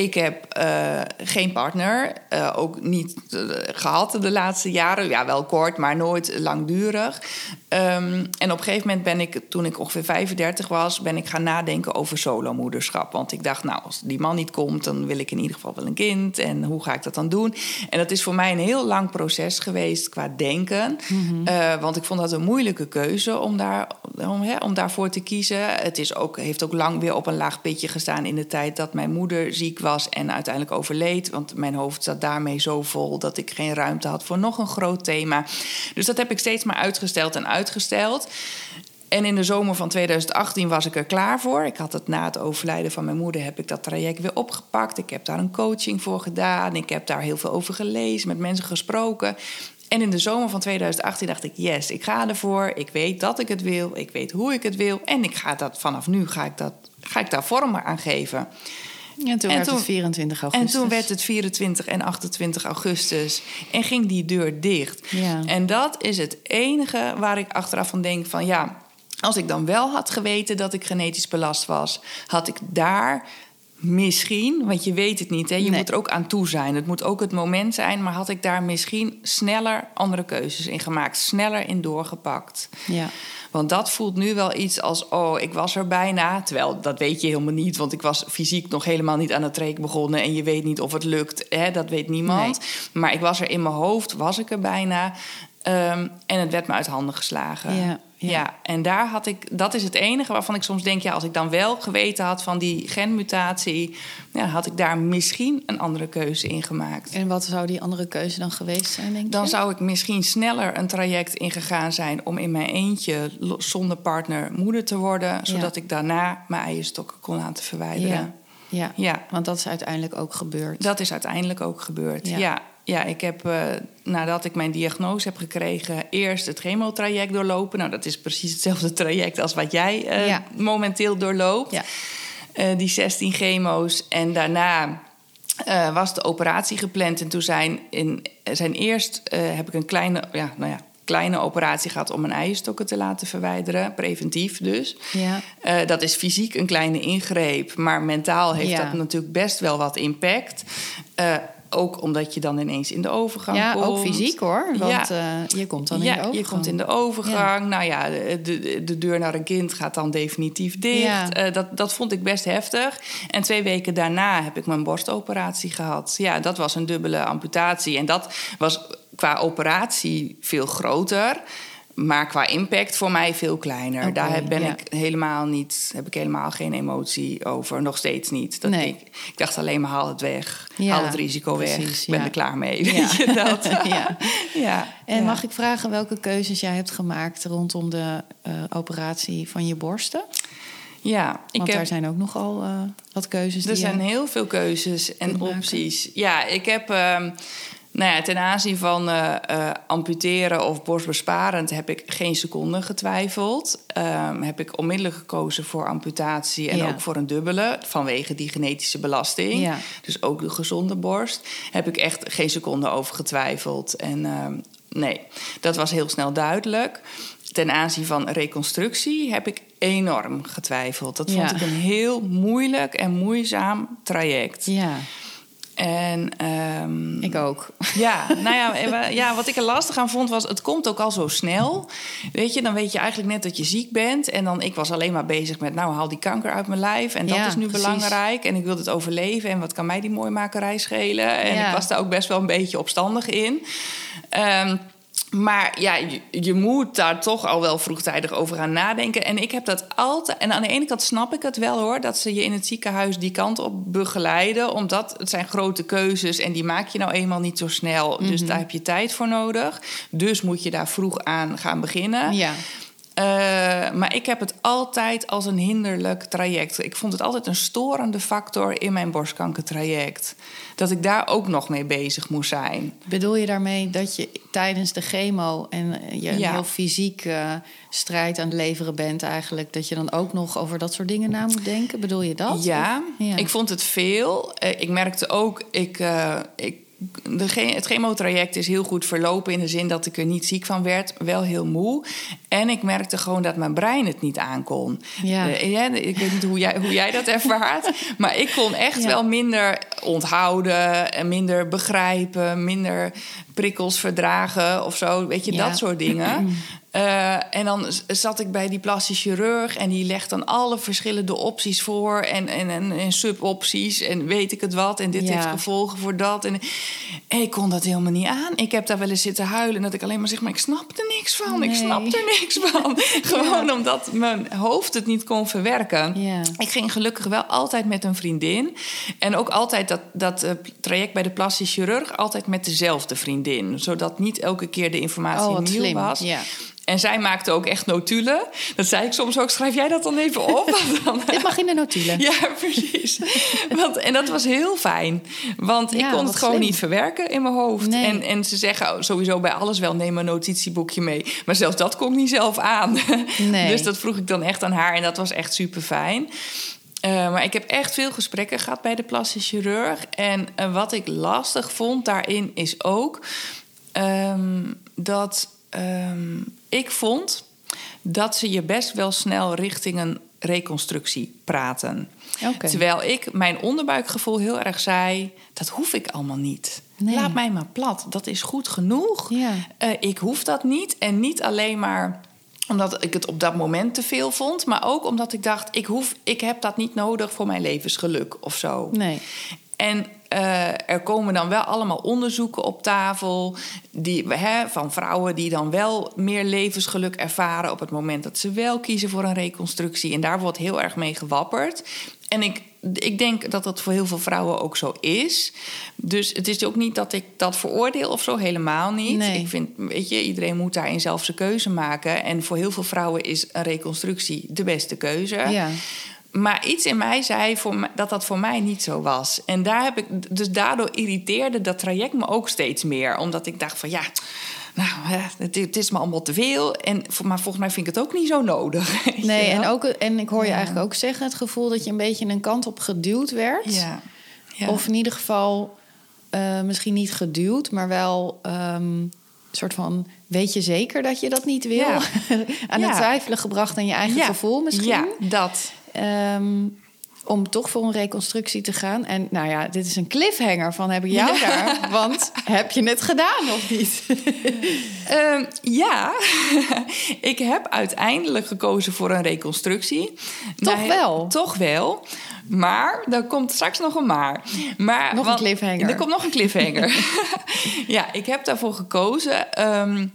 ik heb eh, geen partner, eh, ook niet eh, gehad de laatste jaren. Ja, wel kort, maar nooit langdurig. Ehm, en op een gegeven moment ben ik, toen ik ongeveer 35 was, ben ik gaan nadenken over solomoederschap. Want ik dacht, nou, als die man niet komt, dan wil ik in ieder geval wel een kind. En hoe ga ik dat dan doen? En dat is voor mij een heel lang proces geweest qua denken. Mhm. want ik vond dat een moeilijke keuze om, daar, om, hè, om daarvoor te kiezen. Het is ook, heeft ook lang weer op een laag pitje gestaan in de tijd dat mijn moeder ziek was en uiteindelijk overleed. Want mijn hoofd zat daarmee zo vol dat ik geen ruimte had voor nog een groot thema. Dus dat heb ik steeds maar uitgesteld en uitgesteld. En in de zomer van 2018 was ik er klaar voor. Ik had het na het overlijden van mijn moeder heb ik dat traject weer opgepakt. Ik heb daar een coaching voor gedaan. Ik heb daar heel veel over gelezen, met mensen gesproken. En in de zomer van 2018 dacht ik: yes, ik ga ervoor. Ik weet dat ik het wil. Ik weet hoe ik het wil. En ik ga dat vanaf nu ga ik, dat, ga ik daar vorm aan geven. En toen werd het 24 augustus. En toen werd het 24 en 28 augustus. En ging die deur dicht. Ja. En dat is het enige waar ik achteraf van denk van ja... als ik dan wel had geweten dat ik genetisch belast was... had ik daar misschien, want je weet het niet, hè? je moet er ook aan toe zijn. Het moet ook het moment zijn, maar had ik daar misschien sneller andere keuzes in gemaakt, sneller in doorgepakt. Ja. Want dat voelt nu wel iets als, oh, ik was er bijna. Terwijl dat weet je helemaal niet, want ik was fysiek nog helemaal niet aan het trek begonnen. En je weet niet of het lukt, hè? dat weet niemand. Maar ik was er in mijn hoofd, was ik er bijna. Ehm, en het werd me uit handen geslagen. Ja. Ja. en daar had ik, dat is het enige waarvan ik soms denk, ja, als ik dan wel geweten had van die genmutatie, ja, had ik daar misschien een andere keuze in gemaakt. En wat zou die andere keuze dan geweest zijn, denk Dan zou ik misschien sneller een traject ingegaan zijn om in mijn eentje zonder partner moeder te worden, zodat ik daarna mijn eierstokken kon laten verwijderen. Ja. Ja, ja, want dat is uiteindelijk ook gebeurd. Dat is uiteindelijk ook gebeurd, ja. Ja, ik heb uh, nadat ik mijn diagnose heb gekregen, eerst het chemotraject doorlopen. Nou, dat is precies hetzelfde traject als wat jij uh, momenteel doorloopt. Ja. Uh, die 16 chemo's. En daarna was de operatie gepland. En toen zijn, in, zijn eerst heb ik een kleine, ja, nou ja, kleine operatie gehad om mijn eierstokken te laten verwijderen, preventief dus. Ja. Uh, dat is fysiek een kleine ingreep, maar mentaal heeft dat natuurlijk best wel wat impact. Uh, ook omdat je dan ineens in de overgang ja, komt. Ja, ook fysiek hoor. Want ja. uh, je komt dan in de overgang. je komt in de overgang. Nou ja, de, de, deur naar een kind gaat dan definitief dicht. Uh, dat, dat vond ik best heftig. En twee weken daarna heb ik mijn borstoperatie gehad. Ja, dat was een dubbele amputatie. En dat was qua operatie veel groter. Maar qua impact voor mij veel kleiner. Daar ben ik helemaal niet, heb ik helemaal geen emotie over. Nog steeds niet. Dat nee. ik, ik dacht alleen maar haal het weg. haal het risico weg. Ik ben er klaar mee. Weet je dat? ja. ja. En mag ik vragen welke keuzes jij hebt gemaakt rondom de uh, operatie van je borsten? Ja, ik Want daar zijn ook nogal uh, wat keuzes. Er zijn heel veel keuzes en opties. Ja, ik heb. Uh, nou ja, ten aanzien van uh, uh, amputeren of borstbesparend heb ik geen seconde getwijfeld. Um, heb ik onmiddellijk gekozen voor amputatie en ook voor een dubbele vanwege die genetische belasting. Ja. Dus ook de gezonde borst. Heb ik echt geen seconde over getwijfeld. En uh, nee, dat was heel snel duidelijk. Ten aanzien van reconstructie heb ik enorm getwijfeld. Dat vond ik een heel moeilijk en moeizaam traject. Ja. En, um, ik ook. Ja, nou ja, ja, wat ik er lastig aan vond was, het komt ook al zo snel. Weet je, dan weet je eigenlijk net dat je ziek bent. En dan, ik was alleen maar bezig met, nou, haal die kanker uit mijn lijf. En dat is nu belangrijk. En ik wil het overleven. En wat kan mij die mooimakerij schelen? En ik was daar ook best wel een beetje opstandig in. Um, maar ja, je, je, moet daar toch al wel vroegtijdig over gaan nadenken. En ik heb dat altijd. En aan de ene kant snap ik het wel hoor, dat ze je in het ziekenhuis die kant op begeleiden. Omdat het zijn grote keuzes en die maak je nou eenmaal niet zo snel. Dus mhm. daar heb je tijd voor nodig. Dus moet je daar vroeg aan gaan beginnen. Ja. Uh, maar ik heb het altijd als een hinderlijk traject. Ik vond het altijd een storende factor in mijn borstkankertraject. Dat ik daar ook nog mee bezig moest zijn. Bedoel je daarmee dat je tijdens de chemo en je een heel fysiek uh, strijd aan het leveren bent, eigenlijk, dat je dan ook nog over dat soort dingen na moet denken? Bedoel je dat? Ja, ja. ik vond het veel. Uh, ik merkte ook, ik, ik de, het chemotraject is heel goed verlopen in de zin dat ik er niet ziek van werd, wel heel moe. En ik merkte gewoon dat mijn brein het niet aankon. Ja. Uh, ik weet niet hoe jij, hoe jij dat ervaart, maar ik kon echt wel minder onthouden en minder begrijpen, minder prikkels verdragen of zo. Weet je, dat soort dingen. Uh, en dan zat ik bij die plastisch chirurg en die legt dan alle verschillende opties voor en, en, en, en subopties en weet ik het wat. En dit heeft gevolgen voor dat. En, en, ik kon dat helemaal niet aan. Ik heb daar wel eens zitten huilen en dat ik alleen maar zeg, maar ik snap er niks van. Nee. Ik snap er niks van. Gewoon omdat mijn hoofd het niet kon verwerken. Ja. Ik ging gelukkig wel altijd met een vriendin. En ook altijd dat, dat uh, traject bij de plastisch chirurg, altijd met dezelfde vriendin. Zodat niet elke keer de informatie oh, nieuw slim. was. Ja. En zij maakte ook echt notulen. Dat zei ik soms ook, schrijf jij dat dan even op? dan, Dit mag in de notulen. Ja, precies. Want, en dat was heel fijn. Want Ja, ik kon het gewoon slim. niet verwerken in mijn hoofd. Nee. En, en ze zeggen sowieso bij alles wel, neem een notitieboekje mee. Maar zelfs dat kon ik niet zelf aan. Nee. Dus dat vroeg ik dan echt aan haar. En dat was echt super fijn. maar ik heb echt veel gesprekken gehad bij de plastisch chirurg. En eh, wat ik lastig vond daarin is ook ehm, dat ehm, ik vond dat ze je best wel snel richting een reconstructie praten. Terwijl ik mijn onderbuikgevoel heel erg zei: dat hoef ik allemaal niet. Nee. Laat mij maar plat. Dat is goed genoeg. Ja. Eh, ik hoef dat niet. En niet alleen maar omdat ik het op dat moment te veel vond, maar ook omdat ik dacht: ik, hoef, ik heb dat niet nodig voor mijn levensgeluk of zo. Nee. En eh, er komen dan wel allemaal onderzoeken op tafel die, hè, van vrouwen die dan wel meer levensgeluk ervaren op het moment dat ze wel kiezen voor een reconstructie. En daar wordt heel erg mee gewapperd. En ik, ik denk dat dat voor heel veel vrouwen ook zo is. Dus het is ook niet dat ik dat veroordeel of zo, helemaal niet. Nee. Ik vind, weet je, iedereen moet daarin zelf zijn keuze maken. En voor heel veel vrouwen is een reconstructie de beste keuze. Ja. Maar iets in mij zei voor mij, dat dat voor mij niet zo was. En daar heb ik, dus daardoor irriteerde dat traject me ook steeds meer. Omdat ik dacht van ja, nou, het, het is me allemaal te veel. En, maar volgens mij vind ik het ook niet zo nodig. Nee, en, ook, en ik hoor je Ja. eigenlijk ook zeggen... het gevoel dat je een beetje een kant op geduwd werd. Ja. ja. Of in ieder geval eh, misschien niet geduwd, maar wel ehm, een soort van... weet je zeker dat je dat niet wil? Ja. aan Ja. het twijfelen gebracht aan je eigen Ja. gevoel misschien. Ja, dat. Ehm, om toch voor een reconstructie te gaan. En nou ja, dit is een cliffhanger van heb ik jou Ja. daar? Want heb je het gedaan of niet? Ehm, ja, ik heb uiteindelijk gekozen voor een reconstructie. Toch Nou, wel? Toch wel. Maar, er komt straks nog een maar. maar Nog een cliffhanger. Er komt nog een cliffhanger. ja, ik heb daarvoor gekozen. ehm,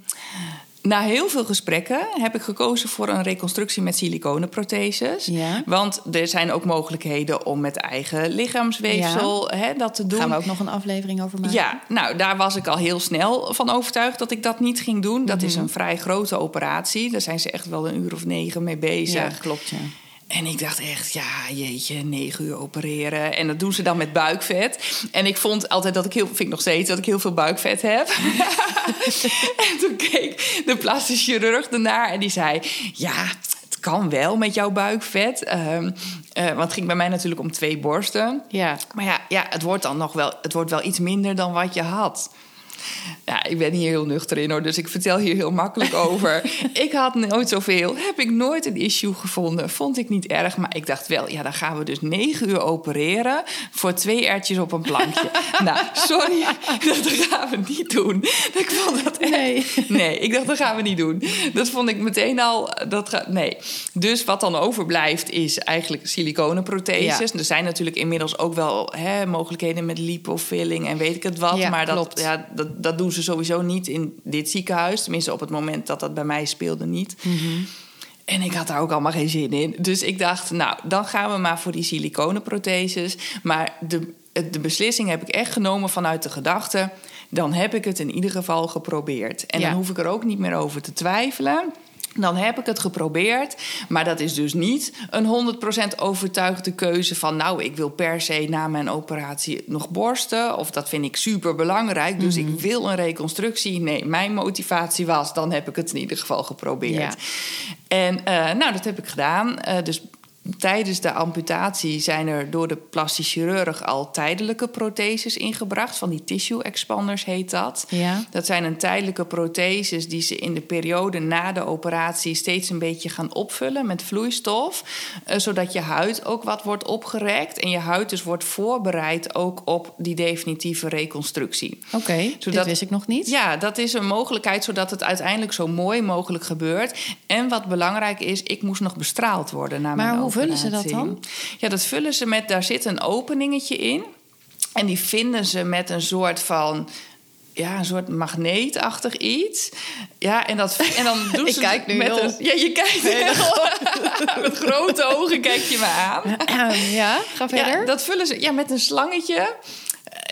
na heel veel gesprekken heb ik gekozen voor een reconstructie met siliconenprotheses. Ja. Want er zijn ook mogelijkheden om met eigen lichaamsweefsel hè, dat te doen. Gaan we ook nog een aflevering over maken. Ja, nou, daar was ik al heel snel van overtuigd dat ik dat niet ging doen. Dat is een vrij grote operatie. Daar zijn ze echt wel een uur of negen mee bezig. Ja, klopt, ja. En ik dacht echt, ja, jeetje, negen uur opereren. En dat doen ze dan met buikvet. En ik vond altijd dat ik heel, vind ik nog steeds, dat ik heel veel buikvet heb. en toen keek de plastisch chirurg ernaar en die zei, ja, het kan wel met jouw buikvet. Ehm, eh, want het ging bij mij natuurlijk om twee borsten. Ja. Maar ja, ja, het wordt dan nog wel, het wordt wel iets minder dan wat je had. Ja, ik ben hier heel nuchter in hoor, dus ik vertel hier heel makkelijk over. ik had nooit zoveel, heb ik nooit een issue gevonden. Vond ik niet erg, maar ik dacht wel, ja, dan gaan we dus negen uur opereren voor twee ertjes op een plankje. nou, sorry, dat gaan we niet doen. Ik vond dat echt, Nee. nee, ik dacht, dat gaan we niet doen. Dat vond ik meteen al, dat ga, nee. Dus wat dan overblijft is eigenlijk siliconenprotheses. Ja. Er zijn natuurlijk inmiddels ook wel hè, mogelijkheden met lipofilling en weet ik het wat. Ja, maar dat, klopt. ja, dat, dat doen ze sowieso niet in dit ziekenhuis. Tenminste, op het moment dat dat bij mij speelde niet. En ik had daar ook allemaal geen zin in. Dus ik dacht, nou, dan gaan we maar voor die siliconenprotheses. Maar de, de beslissing heb ik echt genomen vanuit de gedachte... dan heb ik het in ieder geval geprobeerd. En Ja. dan hoef ik er ook niet meer over te twijfelen... Dan heb ik het geprobeerd, maar dat is dus niet een 100% overtuigde keuze van... nou, ik wil per se na mijn operatie nog borsten... of dat vind ik super belangrijk, dus ik wil een reconstructie. Nee, mijn motivatie was, dan heb ik het in ieder geval geprobeerd. Ja. En eh, nou, dat heb ik gedaan. Eh, dus tijdens de amputatie zijn er door de plastisch chirurg al tijdelijke protheses ingebracht. Van die tissue expanders heet dat. Ja. Dat zijn een tijdelijke protheses die ze in de periode na de operatie steeds een beetje gaan opvullen met vloeistof. eh, zodat je huid ook wat wordt opgerekt. En je huid dus wordt voorbereid ook op die definitieve reconstructie. Oké, Zodat- wist ik nog niet. Ja, dat is een mogelijkheid zodat het uiteindelijk zo mooi mogelijk gebeurt. En wat belangrijk is, ik moest nog bestraald worden na Maar mijn hoe vullen ze dat dan? Ja, dat vullen ze met, daar zit een openingetje in. En die vinden ze met een soort van ja, een soort magneetachtig iets. Ja, en, dat, en dan doen Ik ze kijk het nu met heel- een... Ja, je kijkt met grote ogen kijk je me aan. ja, ga verder. Ja, dat vullen ze ja, met een slangetje.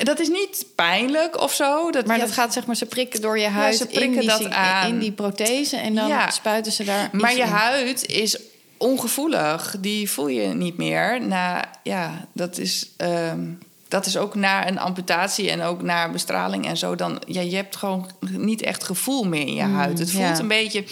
Dat is niet pijnlijk of zo. Dat, maar ja, dat gaat zeg maar, ze prikken door je huid ze prikken in, die, dat aan. in die prothese en dan Ja. spuiten ze daar. Maar je in. huid is ongevoelig. Die voel je niet meer. Na, ja, dat is, ehm, dat is ook na een amputatie en ook na bestraling en zo. Dan, ja, je hebt gewoon niet echt gevoel meer in je huid. Het voelt Mm, ja. een beetje...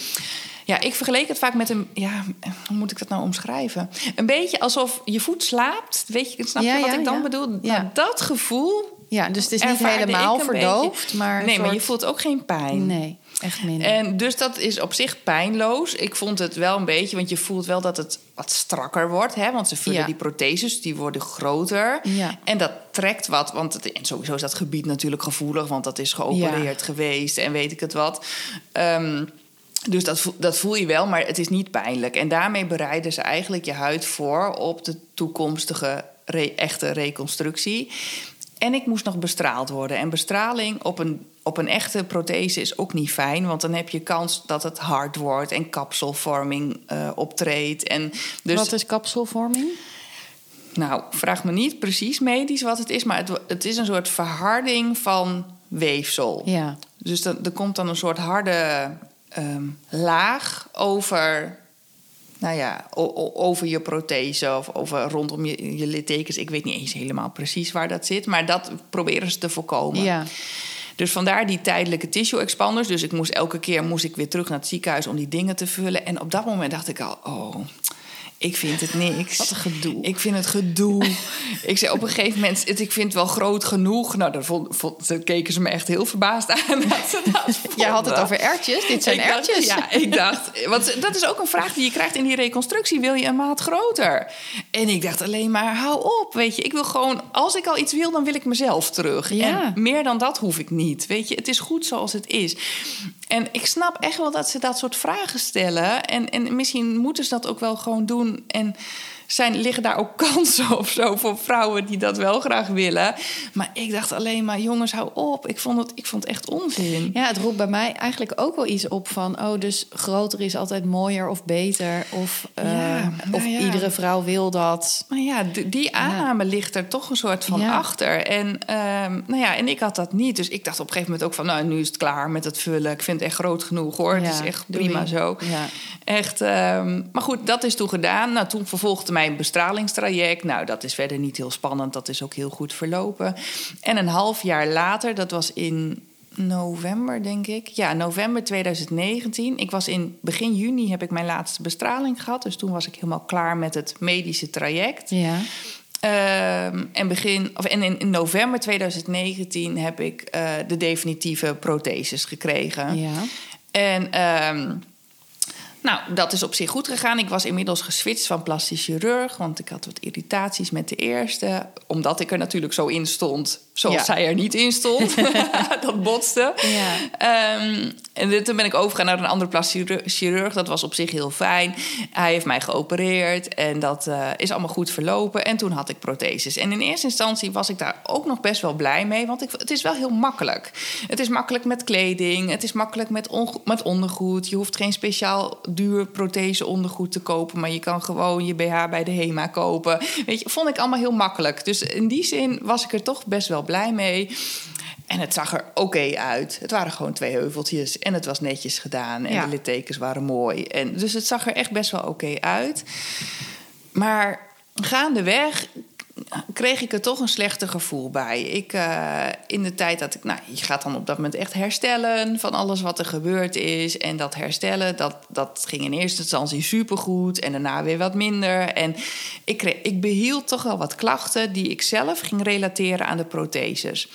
Ja, ik vergeleek het vaak met een... Ja, hoe moet ik dat nou omschrijven? Een beetje alsof je voet slaapt. Weet je, snap Ja, je wat ja, ik dan bedoel? Ja. Nou, dat gevoel... Ja, dus het is niet helemaal verdoofd, beetje. maar. Nee, maar je voelt ook geen pijn. Nee, echt minder. En dus dat is op zich pijnloos. Ik vond het wel een beetje, want je voelt wel dat het wat strakker wordt. Hè? Want ze vullen Ja. die protheses, die worden groter. Ja. En dat trekt wat. Want het, en sowieso is dat gebied natuurlijk gevoelig, want dat is geopereerd geweest en weet ik het wat. Ehm, dus dat, voel- dat voel je wel, maar het is niet pijnlijk. En daarmee bereiden ze eigenlijk je huid voor op de toekomstige re- echte reconstructie. En ik moest nog bestraald worden. En bestraling op een, op een echte prothese is ook niet fijn. Want dan heb je kans dat het hard wordt en kapselvorming eh, optreedt. En dus, Wat is kapselvorming? nou, vraag me niet precies medisch wat het is. Maar het, het is een soort verharding van weefsel. Ja. Dus dan, er komt dan een soort harde ehm, laag over, nou ja, over je prothese of over rondom je, je littekens. Ik weet niet eens helemaal precies waar dat zit, maar dat proberen ze te voorkomen. Ja. Dus vandaar die tijdelijke tissue expanders. Dus ik moest elke keer moest ik weer terug naar het ziekenhuis om die dingen te vullen. En op dat moment dacht ik al, oh, ik vind het niks. Wat een gedoe. Ik vind het gedoe. ik zei op een gegeven moment, het- ik vind het wel groot genoeg. Nou, daar vond, keken ze me echt heel verbaasd aan. Dat ze dat Jij had het over ertjes. Dit zijn Ik dacht- ertjes. ja, ik dacht, want dat is ook een vraag die je krijgt in die reconstructie. Wil je een maat groter? En ik dacht alleen maar, hou op, weet je. Ik wil gewoon, als ik al iets wil, dan wil ik mezelf terug. Ja. En meer dan dat hoef ik niet, weet je. Het is goed zoals het is. En ik snap echt wel dat ze dat soort vragen stellen. En, en misschien moeten ze dat ook wel gewoon doen. En zijn, liggen daar ook kansen of zo voor vrouwen die dat wel graag willen. Maar ik dacht alleen maar, jongens, hou op. Ik vond het, ik vond het echt onzin. Ja, het roept bij mij eigenlijk ook wel iets op van... oh, dus groter is altijd mooier of beter. Of, eh, nou of ja. iedere vrouw wil dat. Maar ja, die aanname ligt er toch een soort van achter. En, ehm, nou ja, en ik had dat niet. Dus ik dacht op een gegeven moment ook van... nou, nu is het klaar met het vullen. Ik vind het echt groot genoeg, hoor. Ja, het is echt prima zo. Ja. Echt, ehm, maar goed, dat is toen gedaan. Nou, toen vervolgde mijn bestralingstraject. Nou, dat is verder niet heel spannend. Dat is ook heel goed verlopen. En een half jaar later, dat was in november, denk ik. Ja, november 2019. Ik was in begin juni heb ik mijn laatste bestraling gehad. Dus toen was ik helemaal klaar met het medische traject. Ja. Ehm, en, begin, of, en in, in november 2019 heb ik eh, de definitieve protheses gekregen. Ja. En ehm, nou, dat is op zich goed gegaan. Ik was inmiddels geswitcht van plastisch chirurg, want ik had wat irritaties met de eerste. Omdat ik er natuurlijk zo in stond, zoals Ja. zij er niet in stond. dat botste. Ja. Ehm, en toen ben ik overgegaan naar een andere plastisch chirurg-. Dat was op zich heel fijn. Hij heeft mij geopereerd en dat eh, is allemaal goed verlopen. En toen had ik protheses. En in eerste instantie was ik daar ook nog best wel blij mee. Want ik, het is wel heel makkelijk. Het is makkelijk met kleding. Het is makkelijk met ondergoed. Je hoeft geen speciaal duur prothese ondergoed te kopen. Maar je kan gewoon je BH bij de HEMA kopen. Weet je, vond ik allemaal heel makkelijk. Dus in die zin was ik er toch best wel blij mee. En het zag er oké uit. Het waren gewoon twee heuveltjes en het was netjes gedaan. En Ja. de littekens waren mooi. En, dus het zag er echt best wel oké uit. Maar gaandeweg kreeg ik er toch een slechter gevoel bij. Ik, uh, in de tijd dat ik, nou, je gaat dan op dat moment echt herstellen van alles wat er gebeurd is. En dat herstellen, dat, dat ging in eerste instantie supergoed en daarna weer wat minder. En ik, kreeg, ik behield toch wel wat klachten die ik zelf ging relateren aan de protheses.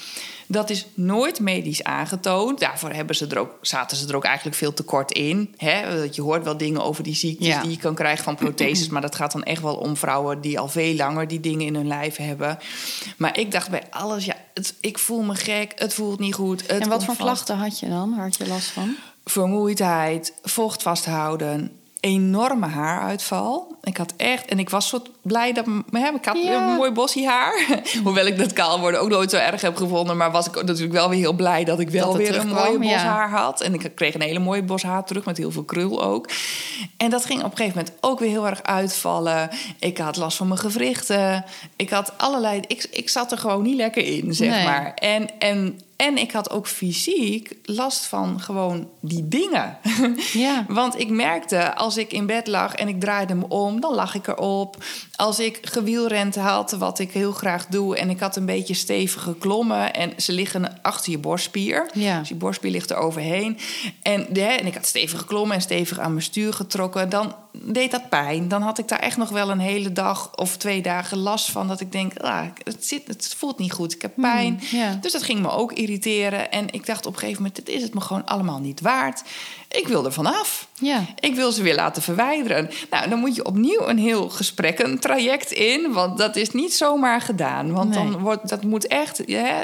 Dat is nooit medisch aangetoond. Daarvoor hebben ze er ook, zaten ze er ook eigenlijk veel te kort in. Hè? Je hoort wel dingen over die ziektes die je kan krijgen van protheses. maar dat gaat dan echt wel om vrouwen die al veel langer die dingen in hun lijf hebben. Maar ik dacht bij alles, ja, het, ik voel me gek, het voelt niet goed. Het en wat voor klachten had je dan? Had je last van? Vermoeidheid, vocht vasthouden, enorme haaruitval. Ik had echt, en ik was zo blij dat hè, ik had een mooi bossie haar. Hoewel ik dat kaal worden ook nooit zo erg heb gevonden, maar was ik natuurlijk wel weer heel blij dat ik wel weer een mooie bos haar had. En ik kreeg een hele mooie bos haar terug met heel veel krul ook. En dat ging op een gegeven moment ook weer heel erg uitvallen. Ik had last van mijn gewrichten. Ik had allerlei. Ik, ik zat er gewoon niet lekker in, zeg maar. En, en en ik had ook fysiek last van gewoon die dingen. Ja. Want ik merkte als ik in bed lag en ik draaide me om, dan lag ik erop. Als ik gewielrend had, wat ik heel graag doe, en ik had een beetje stevig geklommen en ze liggen achter je borstspier. Ja. Dus je borstspier ligt er overheen. En, de, en ik had stevig geklommen en stevig aan mijn stuur getrokken. Dan deed dat pijn. Dan had ik daar echt nog wel een hele dag of twee dagen last van. Dat ik denk, ah, het, zit, het voelt niet goed. Ik heb pijn. Hmm, dus dat ging me ook irriteren. En ik dacht op een gegeven moment, dit is het me gewoon allemaal niet waard. Ik wil er vanaf. Ja. Ik wil ze weer laten verwijderen. Nou, dan moet je opnieuw een heel gesprek, een traject in. Want dat is niet zomaar gedaan. Want dan wordt dat moet echt. Ja,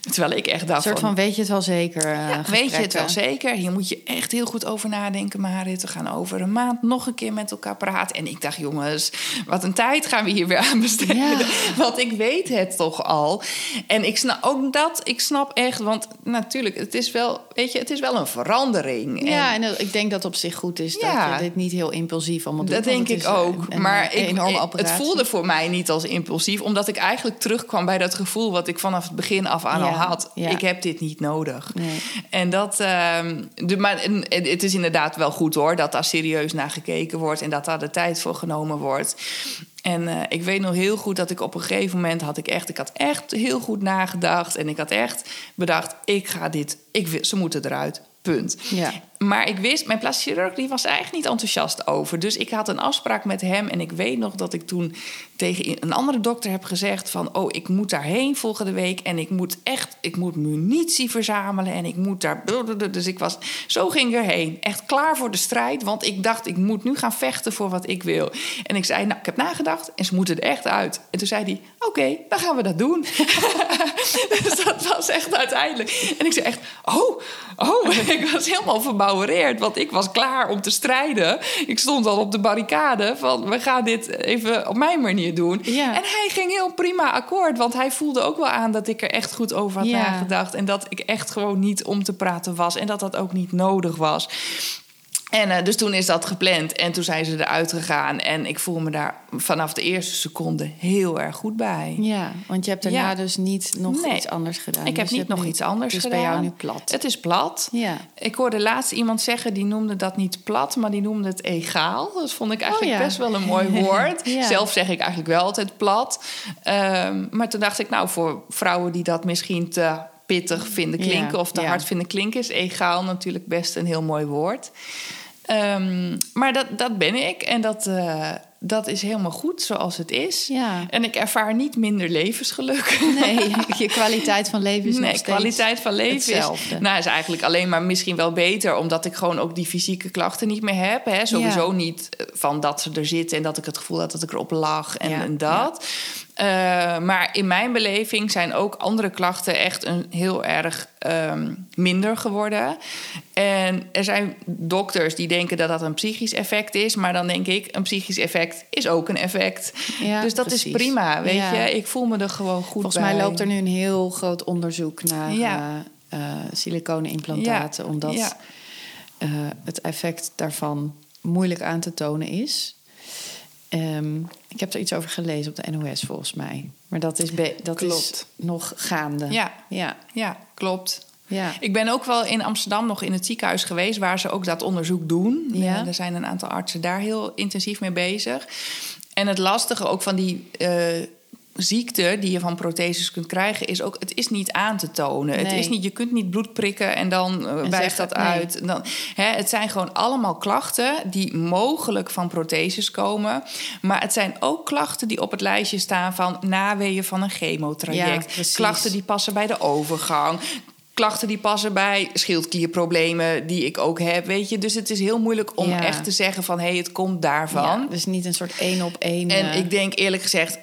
terwijl ik echt dacht. Een soort van, weet je het wel zeker? Uh, weet je het wel zeker? Hier moet je echt heel goed over nadenken, Marit. We gaan over een maand nog een keer met elkaar praten. En ik dacht, jongens, wat een tijd gaan we hier weer aan besteden. Ja. Want ik weet het toch al. En ik snap ook dat. Ik snap echt, want natuurlijk, het is wel, weet je, het is wel een verandering. Ja, en, en ik denk dat op zich goed is dat je dit niet heel impulsief allemaal doet. Dat denk ik ook. maar ik, het voelde voor mij niet als impulsief, omdat ik eigenlijk terugkwam bij dat gevoel wat ik vanaf het begin af aan al had. Ik heb dit niet nodig. Nee. En dat, uh, de, maar het is inderdaad wel goed hoor, dat daar serieus naar gekeken wordt en dat daar de tijd voor genomen wordt. En uh, ik weet nog heel goed dat ik op een gegeven moment had ik echt, ik had echt heel goed nagedacht en ik had echt bedacht, ik ga dit, ik, ze moeten eruit. Punt. Ja. Maar ik wist, mijn plastic chirurg die was eigenlijk niet enthousiast over. Dus ik had een afspraak met hem. En ik weet nog dat ik toen tegen een andere dokter heb gezegd: van oh, ik moet daarheen volgende week. En ik moet echt, ik moet munitie verzamelen. En ik moet daar. Dus ik was, zo ging ik erheen. Echt klaar voor de strijd. Want ik dacht, ik moet nu gaan vechten voor wat ik wil. En ik zei, nou, ik heb nagedacht en ze moeten er echt uit. En toen zei hij: Oké, dan gaan we dat doen. dus dat was echt uiteindelijk. En ik zei echt: Oh, oh, ik was helemaal want ik was klaar om te strijden. Ik stond al op de barricade van we gaan dit even op mijn manier doen. En hij ging heel prima akkoord, want hij voelde ook wel aan dat ik er echt goed over had nagedacht. En dat ik echt gewoon niet om te praten was en dat dat ook niet nodig was. En uh, dus toen is dat gepland en toen zijn ze eruit gegaan. En ik voel me daar vanaf de eerste seconde heel erg goed bij. Ja, want je hebt daarna dus niet nog iets anders gedaan. Ik heb dus niet nog iets anders dus gedaan. bij jou nu plat. Het is plat. Ja. Ik hoorde laatst iemand zeggen, die noemde dat niet plat, maar die noemde het egaal. Dat vond ik eigenlijk oh, best wel een mooi woord. Zelf zeg ik eigenlijk wel altijd plat. Um, maar toen dacht ik, nou, voor vrouwen die dat misschien te pittig vinden klinken of te hard vinden klinken, is egaal natuurlijk best een heel mooi woord. Um, maar dat, dat ben ik en dat, uh, dat is helemaal goed zoals het is. Ja. En ik ervaar niet minder levensgeluk. Nee, je kwaliteit van leven is nee, nog kwaliteit van leven hetzelfde. is, nou, is eigenlijk alleen maar misschien wel beter... omdat ik gewoon ook die fysieke klachten niet meer heb. Hè. Sowieso niet van dat ze er zitten en dat ik het gevoel had dat ik erop lag en, ja. en dat. Uh, maar in mijn beleving zijn ook andere klachten echt een heel erg um, minder geworden. En er zijn dokters die denken dat dat een psychisch effect is. Maar dan denk ik, een psychisch effect is ook een effect. Ja, dus dat precies. is prima, weet ja. je. Ik voel me er gewoon goed Volgens bij. mij loopt er nu een heel groot onderzoek naar ja. uh, uh, siliconenimplantaten. Omdat uh, het effect daarvan moeilijk aan te tonen is. Um, ik heb er iets over gelezen op de NOS volgens mij. Maar dat is, dat is nog gaande. Ja, ja. ja klopt. Ja. Ik ben ook wel in Amsterdam nog in het ziekenhuis geweest... waar ze ook dat onderzoek doen. Ja. Er zijn een aantal artsen daar heel intensief mee bezig. En het lastige ook van die... Uh, ziekte die je van protheses kunt krijgen, is ook, het is niet aan te tonen. Het is niet, je kunt niet bloed prikken en dan eh, En wijst dat uit. Dan, hè, het zijn gewoon allemaal klachten die mogelijk van protheses komen. Maar het zijn ook klachten die op het lijstje staan van naweeën van een chemotraject. klachten die passen bij de overgang. Klachten die passen bij schildklierproblemen die ik ook heb, weet je. Dus het is heel moeilijk om Ja. echt te zeggen van... hé, hey, het komt daarvan. Ja, dus niet een soort één op één. En eh, ik denk eerlijk gezegd,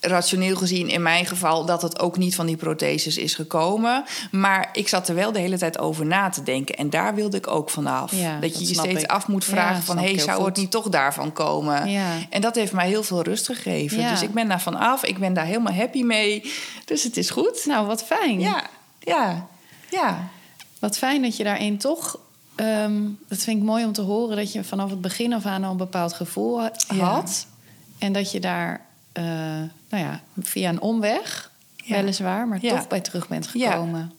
rationeel gezien in mijn geval, dat het ook niet van die protheses is gekomen. Maar ik zat er wel de hele tijd over na te denken. En daar wilde ik ook vanaf. Ja, dat dat je je steeds ik. af moet Ja, vragen van... hé, hey, zou het niet toch daarvan komen? Ja. En dat heeft mij heel veel rust gegeven. Dus ik ben daar vanaf. Ik ben daar helemaal happy mee. Dus het is goed. Nou, wat fijn. Ja, ja, ja. Wat fijn dat je daarin toch. ehm, dat vind ik mooi om te horen dat je vanaf het begin af aan al een bepaald gevoel ha- Ja. had. En dat je daar, eh, nou ja, via een omweg, Ja. weliswaar, maar toch bij terug bent Ja. gekomen.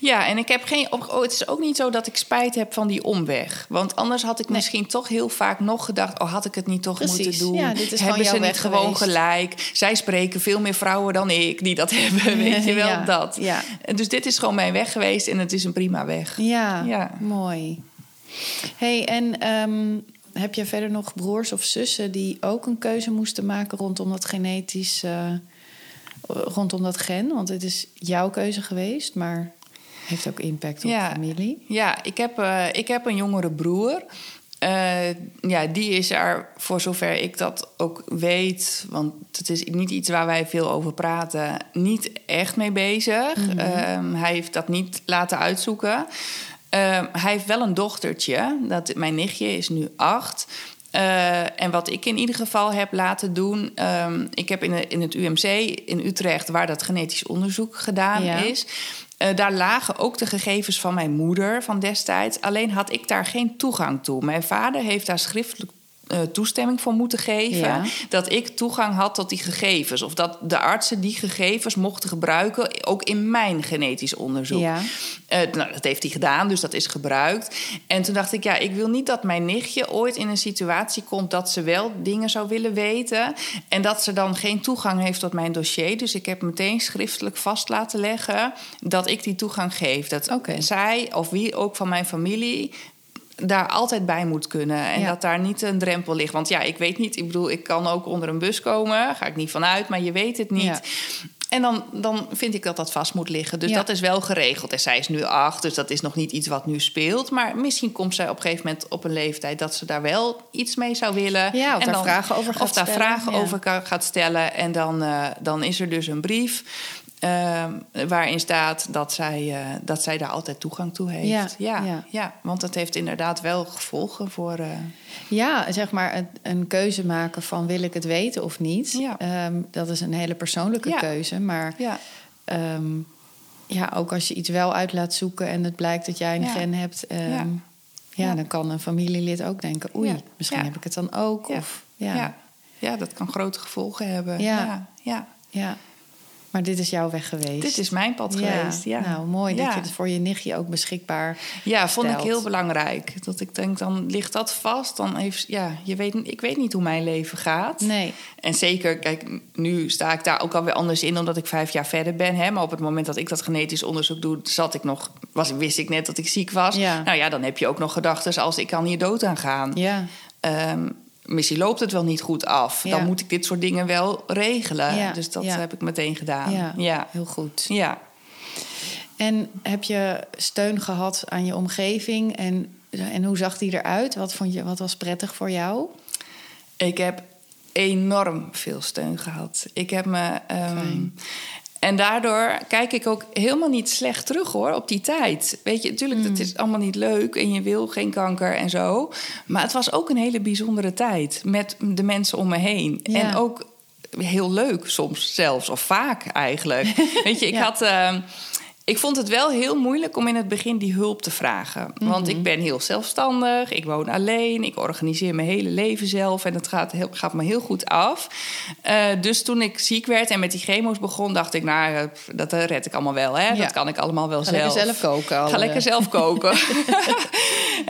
Ja, en ik heb geen. Oh, het is ook niet zo dat ik spijt heb van die omweg. Want anders had ik Nee. misschien toch heel vaak nog gedacht: oh, had ik het niet toch Precies. moeten doen? Ja, dit is gewoon hebben ze niet gewoon geweest. gelijk? Zij spreken veel meer vrouwen dan ik die dat hebben. Weet je wel Ja, dat? ja. En Dus dit is gewoon mijn weg geweest en het is een prima weg. Ja, Ja. mooi. hey, en ehm, heb je verder nog broers of zussen die ook een keuze moesten maken rondom dat genetisch, eh, rondom dat gen? Want het is jouw keuze geweest, maar heeft ook impact op Ja. familie. Ja, ik heb, eh, ik heb een jongere broer. Eh, ja, die is er, voor zover ik dat ook weet, want het is niet iets waar wij veel over praten, niet echt mee bezig. Ehm, hij heeft dat niet laten uitzoeken. Ehm, hij heeft wel een dochtertje, dat, mijn nichtje is nu acht. Eh, en wat ik in ieder geval heb laten doen. ehm, ik heb in, de- in het UMC in Utrecht, waar dat genetisch onderzoek gedaan Ja. is. Eh, daar lagen ook de gegevens van mijn moeder van destijds. Alleen had ik daar geen toegang toe. Mijn vader heeft daar schriftelijk eh, toestemming voor moeten geven. Ja. Dat ik toegang had tot die gegevens. Of dat de artsen die gegevens mochten gebruiken. Ook in mijn genetisch onderzoek. Ja. Eh, nou, dat heeft hij gedaan, dus dat is gebruikt. En toen dacht ik, ja, ik wil niet dat mijn nichtje ooit in een situatie komt dat ze wel dingen zou willen weten. En dat ze dan geen toegang heeft tot mijn dossier. Dus ik heb meteen schriftelijk vast laten leggen dat ik die toegang geef. Dat Oké. zij of wie ook van mijn familie daar altijd bij moet kunnen. En Ja. dat daar niet een drempel ligt. Want ja, ik weet niet. Ik bedoel, ik kan ook onder een bus komen. Ga ik niet vanuit, maar je weet het niet. Ja. En dan, dan vind ik dat dat vast moet liggen. Dus Ja. dat is wel geregeld. En zij is nu acht, dus dat is nog niet iets wat nu speelt. Maar misschien komt zij op een gegeven moment op een leeftijd... dat ze daar wel iets mee zou willen. Ja, of en daar dan, vragen over gaat Of daar stellen, vragen ja. over gaat stellen. En dan, eh, dan is er dus een brief... ehm, waarin staat dat zij, eh, dat zij daar altijd toegang toe heeft. Ja, ja, ja. ja. want dat heeft inderdaad wel gevolgen voor... eh, Ja, zeg maar een, een keuze maken van wil ik het weten of niet. Ja. Ehm, dat is een hele persoonlijke Ja. keuze. Maar ja. ehm, ja, ook als je iets wel uit laat zoeken en het blijkt dat jij een gen hebt, ja. Dan kan een familielid ook denken: oei, misschien heb ik het dan ook. Ja. Of. Ja. Ja. dat kan grote gevolgen hebben. Ja. ja, ja. Maar dit is jouw weg geweest. Dit is mijn pad Ja. geweest. Ja. Nou, mooi dat je het voor je nichtje ook beschikbaar Ja, vond ik heel belangrijk. Dat ik denk, dan ligt dat vast. Dan heeft, ja, je weet, ik weet niet hoe mijn leven gaat. Nee. En zeker, kijk, nu sta ik daar ook alweer anders in... omdat ik vijf jaar verder ben. Hè? Maar op het moment dat ik dat genetisch onderzoek doe... Zat ik nog, was, wist ik net dat ik ziek was. Ja. Nou ja, dan heb je ook nog gedachten als... ik kan hier dood aan gaan. Ja, Ehm, misschien loopt het wel niet goed af. Ja. Dan moet ik dit soort dingen wel regelen. Ja, Dus dat ja. heb ik meteen gedaan. ja, ja. heel goed. ja. En heb je steun gehad aan je omgeving? En, en hoe zag die eruit? Wat, vond je, wat was prettig voor jou? Ik heb enorm veel steun gehad. Ik heb me. ehm. En daardoor kijk ik ook helemaal niet slecht terug hoor op die tijd. Weet je, natuurlijk, Mm. het is allemaal niet leuk en je wil geen kanker en zo. Maar het was ook een hele bijzondere tijd met de mensen om me heen. Ja. En ook heel leuk soms zelfs, of vaak eigenlijk. Weet je, ik Ja. had. ehm, ik vond het wel heel moeilijk om in het begin die hulp te vragen. Want Mhm. ik ben heel zelfstandig, ik woon alleen, ik organiseer mijn hele leven zelf en het gaat, heel, gaat me heel goed af. Eh, dus toen ik ziek werd en met die chemo's begon, dacht ik, nou, eh, dat eh, red ik allemaal wel. Hè? Ja. Dat kan ik allemaal wel Ga zelf. lekker zelf koken. alle- Ga lekker zelf koken.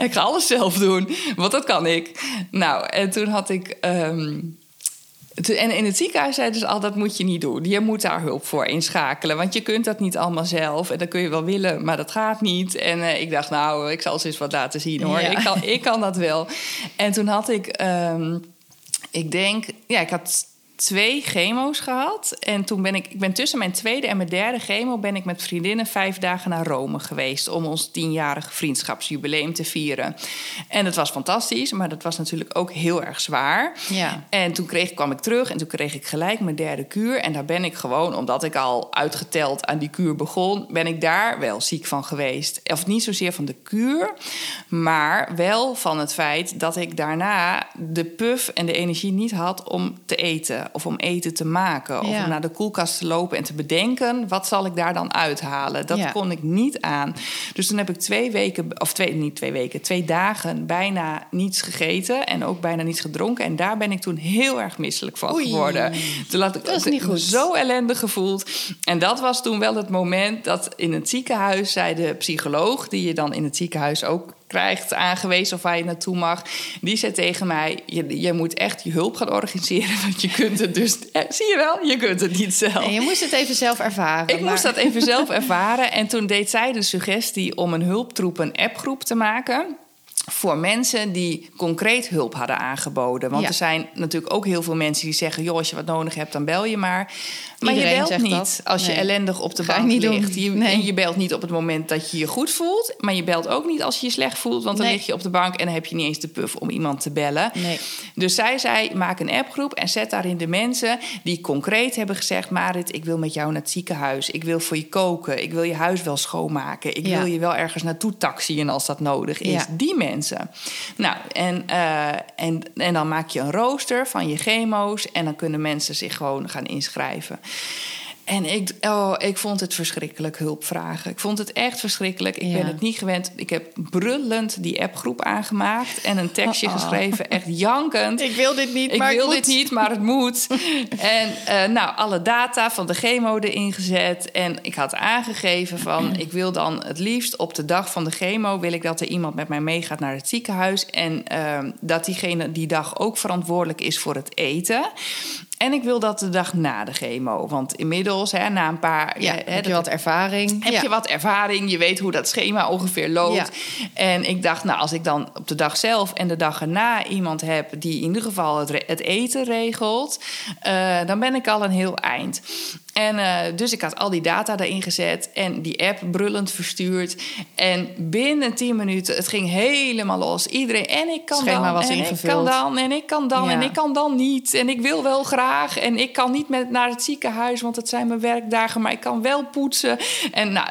ik ga alles zelf doen, want dat kan ik. Nou, en toen had ik. ehm, en in het ziekenhuis zeiden ze al, dat moet je niet doen. Je moet daar hulp voor inschakelen. Want je kunt dat niet allemaal zelf. En dat kun je wel willen, maar dat gaat niet. En uh, ik dacht, nou, ik zal ze eens wat laten zien hoor. Ik, kan, ik kan dat wel. En toen had ik, um, ik denk, ja, ik had twee chemo's gehad. En toen ben ik, ik ben tussen mijn tweede en mijn derde chemo... ben ik met vriendinnen vijf dagen naar Rome geweest... om ons tienjarige vriendschapsjubileum te vieren. En dat was fantastisch, maar dat was natuurlijk ook heel erg zwaar. Ja. En toen kreeg, kwam ik terug en toen kreeg ik gelijk mijn derde kuur. En daar ben ik gewoon, omdat ik al uitgeteld aan die kuur begon... ben ik daar wel ziek van geweest. Of niet zozeer van de kuur, maar wel van het feit... dat ik daarna de puff en de energie niet had om te eten of om eten te maken. Of om naar de koelkast te lopen en te bedenken... wat zal ik daar dan uithalen? Dat kon ik niet aan. Dus toen heb ik twee weken, of twee, niet twee weken... twee dagen bijna niets gegeten en ook bijna niets gedronken. En daar ben ik toen heel erg misselijk van geworden. Toen had ik dat is niet goed. zo ellendig gevoeld. En dat was toen wel het moment dat in het ziekenhuis... zei de psycholoog, die je dan in het ziekenhuis ook krijgt aangewezen of waar je naartoe mag. Die zei tegen mij: je, je moet echt je hulp gaan organiseren. Want je kunt het dus. zie je wel, je kunt het niet zelf. En je moest het even zelf ervaren. Ik moest dat even zelf ervaren. En toen deed zij de suggestie om een hulptroep, een appgroep te maken voor mensen die concreet hulp hadden aangeboden. Want er zijn natuurlijk ook heel veel mensen die zeggen: joh, als je wat nodig hebt, dan bel je maar. Maar Iedereen je belt niet dat. als je Nee. ellendig op de bank niet ligt. Je, Nee. En je belt niet op het moment dat je je goed voelt. Maar je belt ook niet als je je slecht voelt. Want dan lig je op de bank en dan heb je niet eens de puff om iemand te bellen. Nee. Dus zij zei: maak een appgroep en zet daarin de mensen die concreet hebben gezegd: Marit, ik wil met jou naar het ziekenhuis. Ik wil voor je koken. Ik wil je huis wel schoonmaken. Ik Ja. wil je wel ergens naartoe taxiën als dat nodig is. Ja. Die mensen. Nou, en, eh, en, en dan maak je een rooster van je chemo's. En dan kunnen mensen zich gewoon gaan inschrijven. En ik, oh, ik vond het verschrikkelijk hulp vragen. Ik vond het echt verschrikkelijk. Ik Ja. ben het niet gewend. Ik heb brullend die appgroep aangemaakt en een tekstje Oh, oh. geschreven, echt jankend. Ik wil dit niet, Ik maar wil dit moet. niet, maar het moet. en eh, nou, alle data van de chemo erin gezet. En ik had aangegeven van... ik wil dan het liefst op de dag van de chemo... wil ik dat er iemand met mij meegaat naar het ziekenhuis... en ehm, dat diegene die dag ook verantwoordelijk is voor het eten... En ik wil dat de dag na de chemo. Want inmiddels, hè, na een paar... Ja, hè, heb je wat ervaring? heb ja. je wat ervaring, je weet hoe dat schema ongeveer loopt. Ja. En ik dacht, nou, als ik dan op de dag zelf en de dag erna iemand heb die in ieder geval het eten regelt, eh, dan ben ik al een heel eind. En eh, dus ik had al die data erin gezet en die app brullend verstuurd. En binnen 10 minuten, het ging helemaal los. Iedereen, en ik kan Schema dan, was en ik kan dan, en ik kan dan, Ja. en ik kan dan niet. En ik wil wel graag, en ik kan niet met naar het ziekenhuis, want het zijn mijn werkdagen, maar ik kan wel poetsen. En, nou,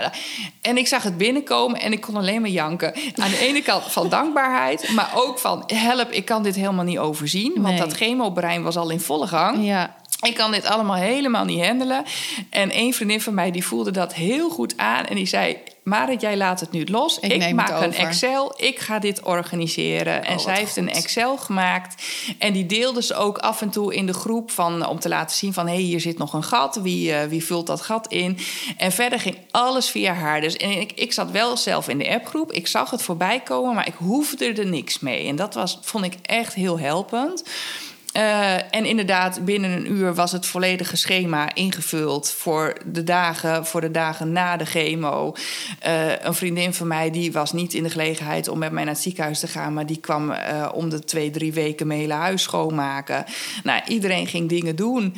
en ik zag het binnenkomen en ik kon alleen maar janken. Aan de ene kant van dankbaarheid, maar ook van help, ik kan dit helemaal niet overzien. Want Nee. dat chemobrein was al in volle gang. Ja. Ik kan dit allemaal helemaal niet handelen. En een vriendin van mij die voelde dat heel goed aan. En die zei, Marit, jij laat het nu los. Ik Ik, maak een over." Excel. Ik ga dit organiseren. en wat zij heeft een. Excel gemaakt. En die deelde ze ook af en toe in de groep... Van, om te laten zien van, hé, hey, hier zit nog een gat. Wie, eh, wie vult dat gat in? En verder ging alles via haar. Dus en ik, ik zat wel zelf in de appgroep. Ik zag het voorbij komen, maar ik hoefde er niks mee. En dat was, vond ik echt heel helpend. Eh, en inderdaad, binnen een uur was het volledige schema ingevuld voor de dagen, voor de dagen na de chemo. Eh, een vriendin van mij die was niet in de gelegenheid om met mij naar het ziekenhuis te gaan, maar die kwam eh, om de twee, drie weken mijn hele huis schoonmaken. Nou, iedereen ging dingen doen.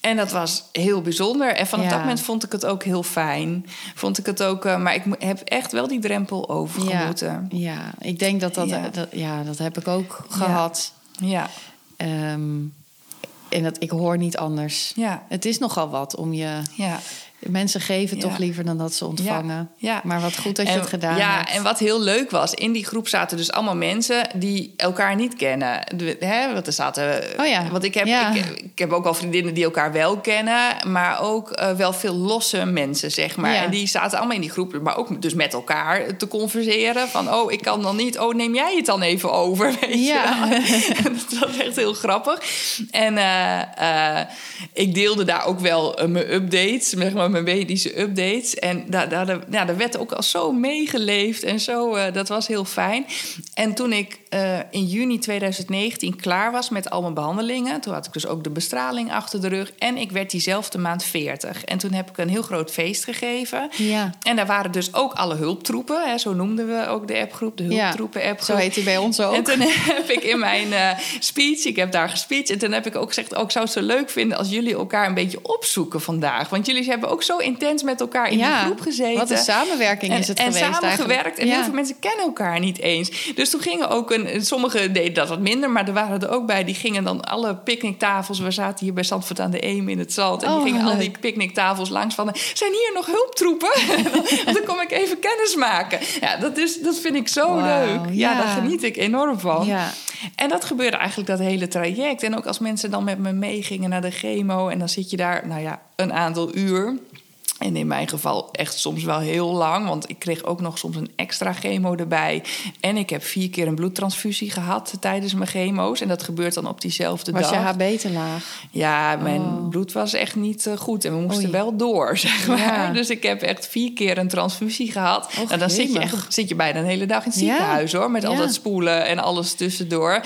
En dat was heel bijzonder. En vanaf Ja. dat moment vond ik het ook heel fijn. Vond ik het ook, maar ik heb echt wel die drempel overgemoeten. Ja, ja, ik denk dat dat, Ja. dat... Ja, dat heb ik ook gehad. Ja, Ehm, en dat, ik hoor niet anders. ja, Het is nogal wat om je... ja. Mensen geven Ja. toch liever dan dat ze ontvangen. Ja, ja. Maar wat goed dat je En- het gedaan ja, hebt. en wat heel leuk was, in die groep zaten dus allemaal mensen die elkaar niet kennen. Hè, want er zaten. Oh ja, Want ik heb, ja. ik, ik heb ook wel vriendinnen die elkaar wel kennen, maar ook eh, wel veel losse mensen, zeg maar. Ja. En die zaten allemaal in die groep, maar ook dus met elkaar te converseren. Van, oh, ik kan dan niet. Oh, neem jij het dan even over? Weet Ja. je dat was echt heel grappig. En eh, eh, ik deelde daar ook wel mijn updates, zeg maar, mijn medische updates. En daar, daar, ja, daar werd ook al zo meegeleefd en zo. eh, dat was heel fijn. En toen ik eh, in juni 2019 klaar was met al mijn behandelingen... toen had ik dus ook de bestraling achter de rug... en ik werd diezelfde maand 40. En toen heb ik een heel groot feest gegeven. Ja. En daar waren dus ook alle hulptroepen. Hè, zo noemden we ook de appgroep, de Ja, hulptroepen-appgroep. Zo heet hij bij ons ook. En toen heb ik in mijn eh, speech, ik heb daar gespeech... en toen heb ik ook gezegd, ook zou het zo leuk vinden... als jullie elkaar een beetje opzoeken vandaag. Want jullie hebben ook zo intens met elkaar in die groep gezeten. Wat een samenwerking en, is het en geweest samengewerkt. eigenlijk. En Ja. heel veel mensen kennen elkaar niet eens. Dus toen gingen ook... Een, sommigen deden dat wat minder, maar er waren er ook bij... die gingen dan alle picknicktafels... we zaten hier bij Zandvoort aan de Eem in het Zand... en Oh, die gingen al die picknicktafels langs van... zijn hier nog hulptroepen? Dan kom ik even kennis maken. Ja, dat, is, dat vind ik zo leuk. Ja, ja. daar geniet ik enorm van. Ja. En dat gebeurde eigenlijk dat hele traject. En ook als mensen dan met me meegingen naar de chemo... en dan zit je daar, nou ja, een aantal uur... En in mijn geval echt soms wel heel lang. Want ik kreeg ook nog soms een extra chemo erbij. En ik heb vier keer een bloedtransfusie gehad tijdens mijn chemo's. En dat gebeurt dan op diezelfde Was dag. je HB te laag? Ja, mijn Oh. bloed was echt niet eh, goed. En we moesten Oei. wel door, zeg maar. Ja. Dus ik heb echt vier keer een transfusie gehad. Och, nou, dan zit je, echt, zit je bijna een hele dag in het Ja. ziekenhuis, hoor. Met al dat spoelen en alles tussendoor.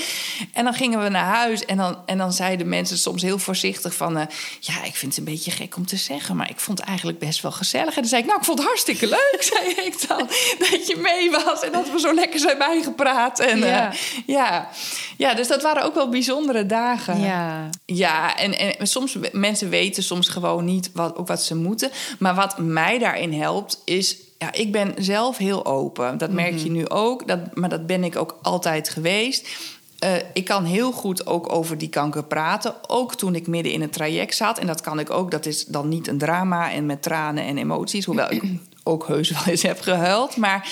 En dan gingen we naar huis. En dan, en dan zeiden mensen soms heel voorzichtig van... eh, ja, ik vind het een beetje gek om te zeggen... maar ik vond eigenlijk best wel gezellig. En dan zei ik, nou, ik vond het hartstikke leuk, zei ik dan. Dat je mee was en dat we zo lekker zijn bijgepraat. En, eh, Ja. ja. ja, dus dat waren ook wel bijzondere dagen. Ja. Ja, en, en soms mensen weten soms gewoon niet wat, ook wat ze moeten. Maar wat mij daarin helpt is. Ja, ik ben zelf heel open. Dat merk je nu ook. Dat, maar dat ben ik ook altijd geweest. Eh, ik kan heel goed ook over die kanker praten. Ook toen ik midden in het traject zat. En dat kan ik ook. Dat is dan niet een drama en met tranen en emoties. Hoewel ik ook heus wel eens heb gehuild. Maar,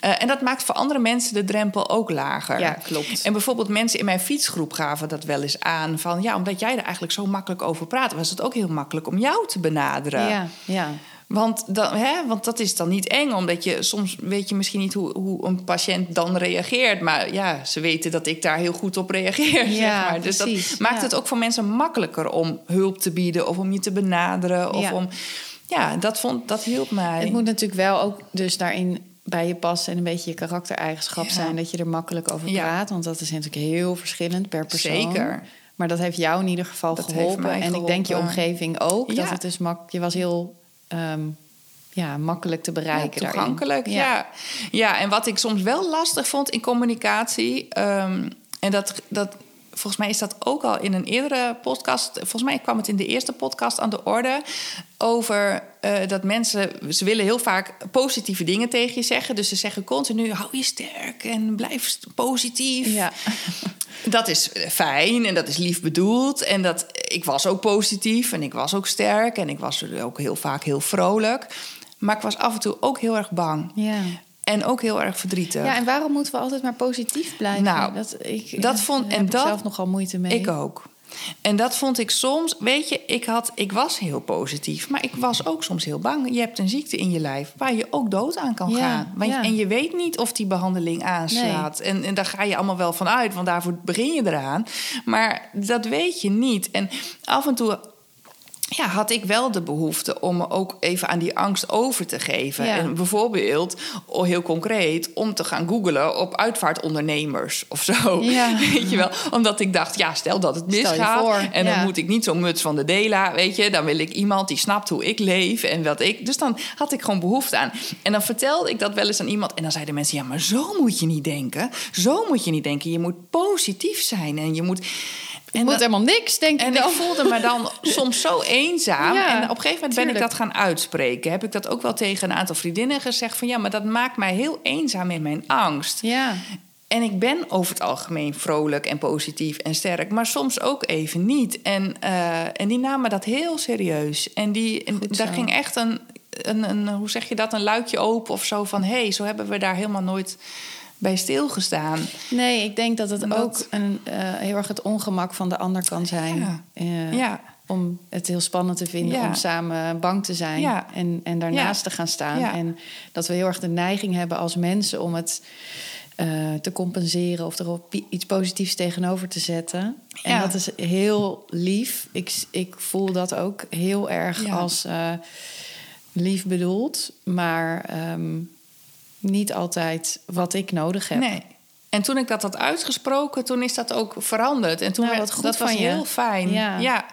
eh, en dat maakt voor andere mensen de drempel ook lager. Ja, klopt. En bijvoorbeeld mensen in mijn fietsgroep gaven dat wel eens aan. Van ja, omdat jij er eigenlijk zo makkelijk over praat, was het ook heel makkelijk om jou te benaderen. Ja, ja. Want, dan, hè, want dat is dan niet eng, omdat je soms weet je misschien niet hoe, hoe een patiënt dan reageert. Maar ja, ze weten dat ik daar heel goed op reageer. zeg Ja, maar. Dus precies, dat maakt ja. het ook voor mensen makkelijker om hulp te bieden of om je te benaderen. Of Ja. om, ja, dat, vond, dat hielp mij. Het moet natuurlijk wel ook dus daarin bij je passen en een beetje je karaktereigenschap Ja. zijn dat je er makkelijk over praat. Want dat is natuurlijk heel verschillend per persoon. Zeker. Maar dat heeft jou in ieder geval Dat geholpen. En ik denk je omgeving ook. Dat het dus mak je was heel ehm, ja, makkelijk te bereiken. Ja, toegankelijk, ja. ja. en wat ik soms wel lastig vond in communicatie... ehm, en dat, dat, volgens mij is dat ook al in een eerdere podcast... volgens mij kwam het in de eerste podcast aan de orde... over eh, dat mensen... ze willen heel vaak positieve dingen tegen je zeggen. Dus ze zeggen continu, hou je sterk en blijf positief. Ja. Dat is fijn en dat is lief bedoeld. En dat, ik was ook positief en ik was ook sterk... en ik was ook heel vaak heel vrolijk... Maar ik was af en toe ook heel erg bang. Ja. En ook heel erg verdrietig. ja, en waarom moeten we altijd maar positief blijven? Nou, dat, ik, dat vond- en dat- zelf nogal moeite mee. Ik ook. En dat vond ik soms, weet je, ik, had, ik was heel positief, maar ik was ook soms heel bang. Je hebt een ziekte in je lijf waar je ook dood aan kan Ja, gaan. Want, ja. En je weet niet of die behandeling aanslaat. En, en daar ga je allemaal wel van uit, want daarvoor begin je eraan. Maar dat weet je niet. En af en toe ja, had ik wel de behoefte om me ook even aan die angst over te geven. Ja. En bijvoorbeeld, heel concreet, om te gaan googlen op uitvaartondernemers of zo. Ja. Weet je wel? Omdat ik dacht, ja, stel dat het misgaat. en dan moet ik niet zo'n muts van de Dela, weet je. Dan wil ik iemand die snapt hoe ik leef en wat ik... Dus dan had ik gewoon behoefte aan. En dan vertelde ik dat wel eens aan iemand. En dan zeiden mensen, ja, maar zo moet je niet denken. Zo moet je niet denken. Je moet positief zijn en je moet... En moet dat- helemaal niks, denk en ik ik dan. voelde me dan soms zo eenzaam. Ja, en op een gegeven moment ben ik dat gaan uitspreken. Heb ik dat ook wel tegen een aantal vriendinnen gezegd. Van ja, maar dat maakt mij heel eenzaam in mijn angst. Ja, En ik ben over het algemeen vrolijk en positief en sterk. Maar soms ook even niet. En, eh, en die namen dat heel serieus. En die, en daar ging echt een, een, een, hoe zeg je dat, een luikje open of zo. Van hé, hey, zo hebben we daar helemaal nooit bij stilgestaan. nee, ik denk dat het ook een, eh, heel erg het ongemak van de ander kan zijn. Ja. Eh, Ja. Om het heel spannend te vinden Ja. om samen bang te zijn en, en daarnaast te gaan staan. En dat we heel erg de neiging hebben als mensen om het eh, te compenseren of er iets positiefs tegenover te zetten. En dat is heel lief. Ik, ik voel dat ook heel erg als. lief bedoeld, maar ehm, niet altijd wat ik nodig heb. Nee. En toen ik dat had uitgesproken, toen is dat ook veranderd. En toen Nou, werd- goed dat was je. heel fijn. Ja. ja.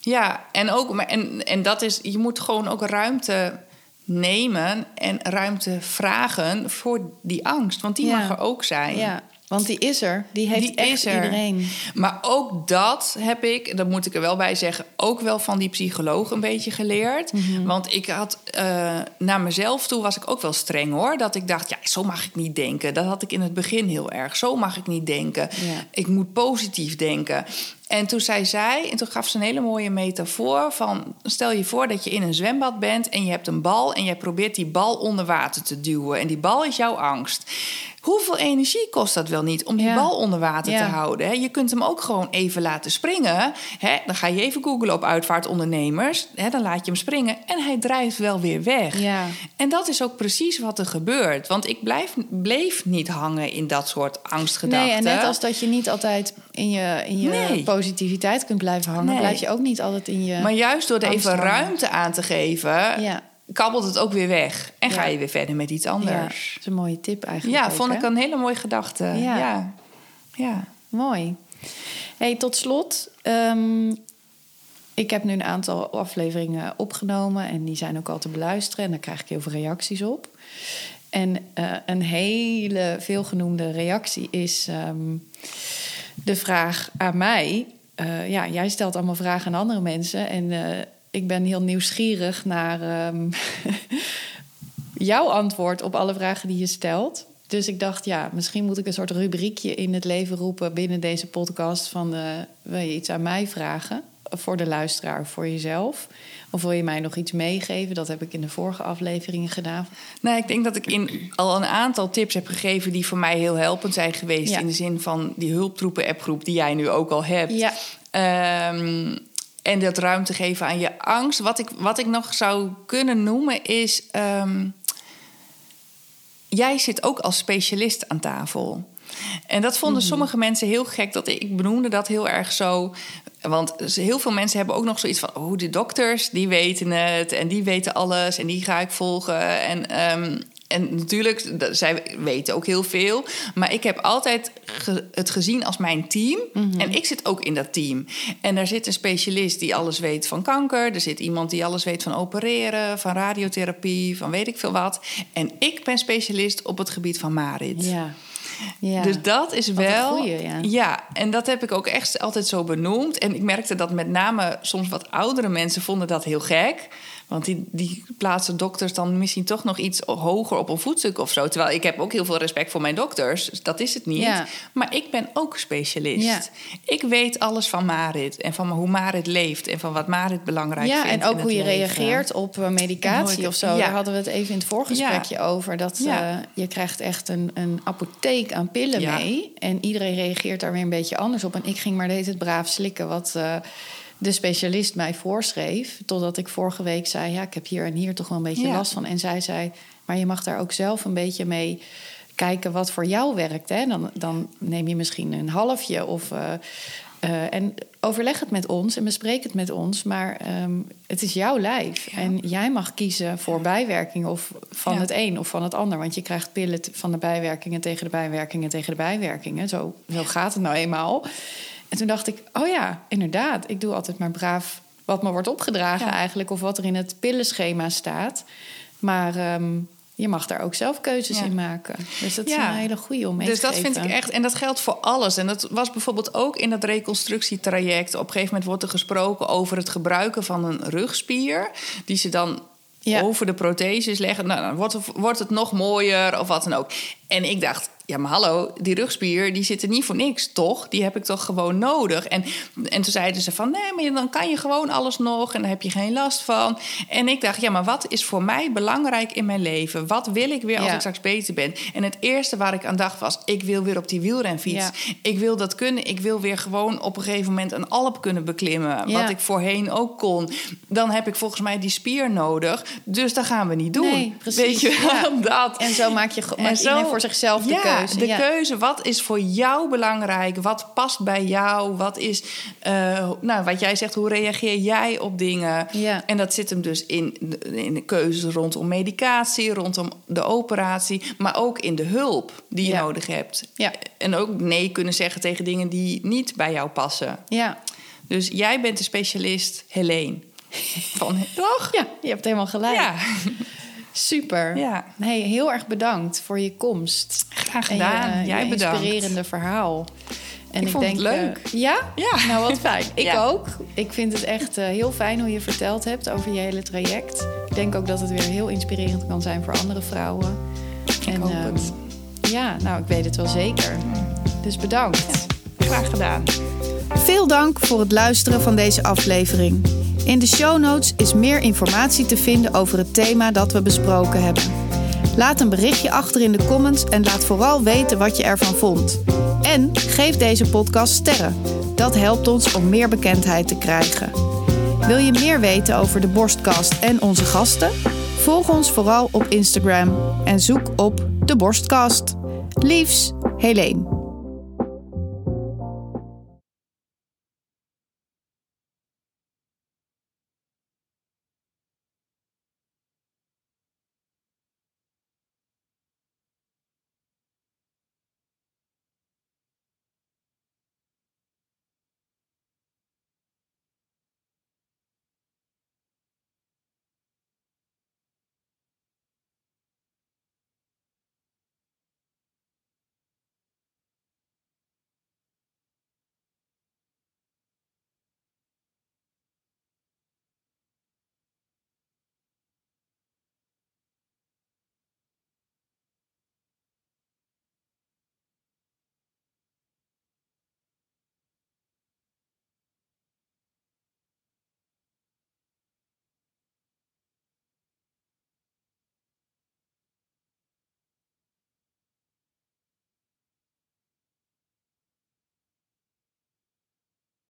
Ja, en ook, maar- en, en dat is, je moet gewoon ook ruimte nemen en ruimte vragen voor die angst. Want die Ja. mag er ook zijn. Ja, want die is er. Die heeft Die echt is er. iedereen. Maar ook dat heb ik, dat moet ik er wel bij zeggen, ook wel van die psycholoog een beetje geleerd. Mhm. Want ik had eh, naar mezelf toe was ik ook wel streng hoor. Dat ik dacht, ja, zo mag ik niet denken. Dat had ik in het begin heel erg. Zo mag ik niet denken. Ja. Ik moet positief denken. En toen zei zij, en toen gaf ze een hele mooie metafoor van... stel je voor dat je in een zwembad bent en je hebt een bal... en jij probeert die bal onder water te duwen. En die bal is jouw angst. Hoeveel energie kost dat wel niet om die Ja. bal onder water Ja. te houden? Je kunt hem ook gewoon even laten springen. Dan ga je even googlen op uitvaartondernemers. Dan laat je hem springen en hij drijft wel weer weg. Ja. En dat is ook precies wat er gebeurt. Want ik blijf, bleef niet hangen in dat soort angstgedachten. Nee, en net als dat je niet altijd in je, in je Nee. positiviteit kunt blijven hangen, Nee. blijf je ook niet altijd in je. Maar juist door er even hangen. ruimte aan te geven, Ja. kabbelt het ook weer weg. En ga je weer verder met iets Ja, anders. dat is een mooie tip eigenlijk. Ja, ook, vond hè? ik een hele mooie gedachte. Ja. Ja. ja. Mooi. Hey, tot slot. ehm, ik heb nu een aantal afleveringen opgenomen en die zijn ook al te beluisteren. En daar krijg ik heel veel reacties op. En eh, een hele veelgenoemde reactie is ehm, de vraag aan mij. Eh, ja, jij stelt allemaal vragen aan andere mensen. En eh, ik ben heel nieuwsgierig naar ehm, jouw antwoord op alle vragen die je stelt. Dus ik dacht, ja, misschien moet ik een soort rubriekje in het leven roepen binnen deze podcast. Van eh, wil je iets aan mij vragen? Voor de luisteraar, voor jezelf. Of wil je mij nog iets meegeven? Dat heb ik in de vorige afleveringen gedaan. Nou, ik denk dat ik in al een aantal tips heb gegeven die voor mij heel helpend zijn geweest. Ja. In de zin van die hulptroepen-appgroep die jij nu ook al hebt. Ja. Ehm, en dat ruimte geven aan je angst. Wat ik, wat ik nog zou kunnen noemen is. ehm, jij zit ook als specialist aan tafel. En dat vonden Mhm. sommige mensen heel gek. Dat ik benoemde dat heel erg zo. Want heel veel mensen hebben ook nog zoiets van... oh, de dokters, die weten het en die weten alles... en die ga ik volgen. En, ehm, en natuurlijk, zij weten ook heel veel. Maar ik heb altijd ge- het gezien als mijn team. En ik zit ook in dat team. En daar zit een specialist die alles weet van kanker. Er zit iemand die alles weet van opereren... van radiotherapie, van weet ik veel wat. En ik ben specialist op het gebied van Marit. Ja. Ja. Dus dat is Wat wel. goeie, ja. en dat heb ik ook echt altijd zo benoemd. En ik merkte dat met name soms wat oudere mensen vonden dat heel gek. Want die, die plaatsen dokters dan misschien toch nog iets hoger op een voetstuk of zo. Terwijl ik heb ook heel veel respect voor mijn dokters. Dus dat is het niet. Ja. Maar ik ben ook specialist. Ja. Ik weet alles van Marit. En van hoe Marit leeft. En van wat Marit belangrijk ja, vindt. en ook hoe je leven. reageert op eh, medicatie ik- of zo. ja. Daar hadden we het even in het voorgesprekje over. Dat Ja. eh, je krijgt echt een, een apotheek aan pillen Ja. mee. En iedereen reageert daar weer een beetje anders op. En ik ging maar deed het braaf slikken wat eh, de specialist mij voorschreef. Totdat ik vorige week zei, ja, ik heb hier en hier toch wel een beetje Ja. last van. En zij zei, maar je mag daar ook zelf een beetje mee kijken wat voor jou werkt. Hè? Dan, dan neem je misschien een halfje of... eh, eh, en overleg het met ons en bespreek het met ons. Maar ehm, het is jouw lijf. Ja. En jij mag kiezen voor bijwerkingen of van Ja. het een of van het ander. Want je krijgt pillen van de bijwerkingen tegen de bijwerkingen tegen de bijwerkingen. Zo, zo gaat het nou eenmaal. En toen dacht ik, oh ja, inderdaad. Ik doe altijd maar braaf wat me wordt opgedragen Ja. eigenlijk. Of wat er in het pillenschema staat. Maar ehm, je mag daar ook zelf keuzes Ja. in maken. Dus dat is een hele goede om mee Dus te dat geven. vind ik echt, en dat geldt voor alles. En dat was bijvoorbeeld ook in dat reconstructietraject. Op een gegeven moment wordt er gesproken over het gebruiken van een rugspier. Die ze dan Ja. over de protheses leggen. Nou, dan wordt het, wordt het nog mooier of wat dan ook. En ik dacht, ja, maar hallo, die rugspier die zit er niet voor niks, toch? Die heb ik toch gewoon nodig? En, en toen zeiden ze van, nee, maar dan kan je gewoon alles nog... en daar heb je geen last van. En ik dacht, ja, maar wat is voor mij belangrijk in mijn leven? Wat wil ik weer als Ja. ik straks beter ben? En het eerste waar ik aan dacht was, ik wil weer op die wielrenfiets. Ja. Ik wil dat kunnen. Ik wil weer gewoon op een gegeven moment een alp kunnen beklimmen. Ja. Wat ik voorheen ook kon. Dan heb ik volgens mij die spier nodig. Dus dat gaan we niet doen. Nee, precies. Weet je dat. En zo maak je, ge- En zo- voor zichzelf de Ja. keuze. de ja. keuze. Wat is voor jou belangrijk? Wat past bij jou? Wat is, eh, nou, wat jij zegt, hoe reageer jij op dingen? Ja. En dat zit hem dus in, de- in de keuzes rondom medicatie, rondom de operatie, maar ook in de hulp die je nodig hebt. Ja. En ook nee kunnen zeggen tegen dingen die niet bij jou passen. Ja. Dus jij bent de specialist Helene. Van, toch? ja, je hebt helemaal gelijk. Ja, Super. Ja. Hey, heel erg bedankt voor je komst. graag En je, gedaan. eh, jij je bedankt. inspirerende verhaal. En Ik vond het leuk. eh, ja? Ja. Nou, wat fijn. Ik Ja. ook. Ik vind het echt eh, heel fijn hoe je verteld hebt over je hele traject. Ik denk ook dat het weer heel inspirerend kan zijn voor andere vrouwen. Ik hoop ehm, het. Ja, nou, ik weet het wel zeker. Dus bedankt. Graag gedaan. Veel dank voor het luisteren van deze aflevering. In de show notes is meer informatie te vinden over het thema dat we besproken hebben. Laat een berichtje achter in de comments en laat vooral weten wat je ervan vond. En geef deze podcast sterren. Dat helpt ons om meer bekendheid te krijgen. Wil je meer weten over de Borstkast en onze gasten? Volg ons vooral op Instagram en zoek op de Borstkast. Liefs, Helene.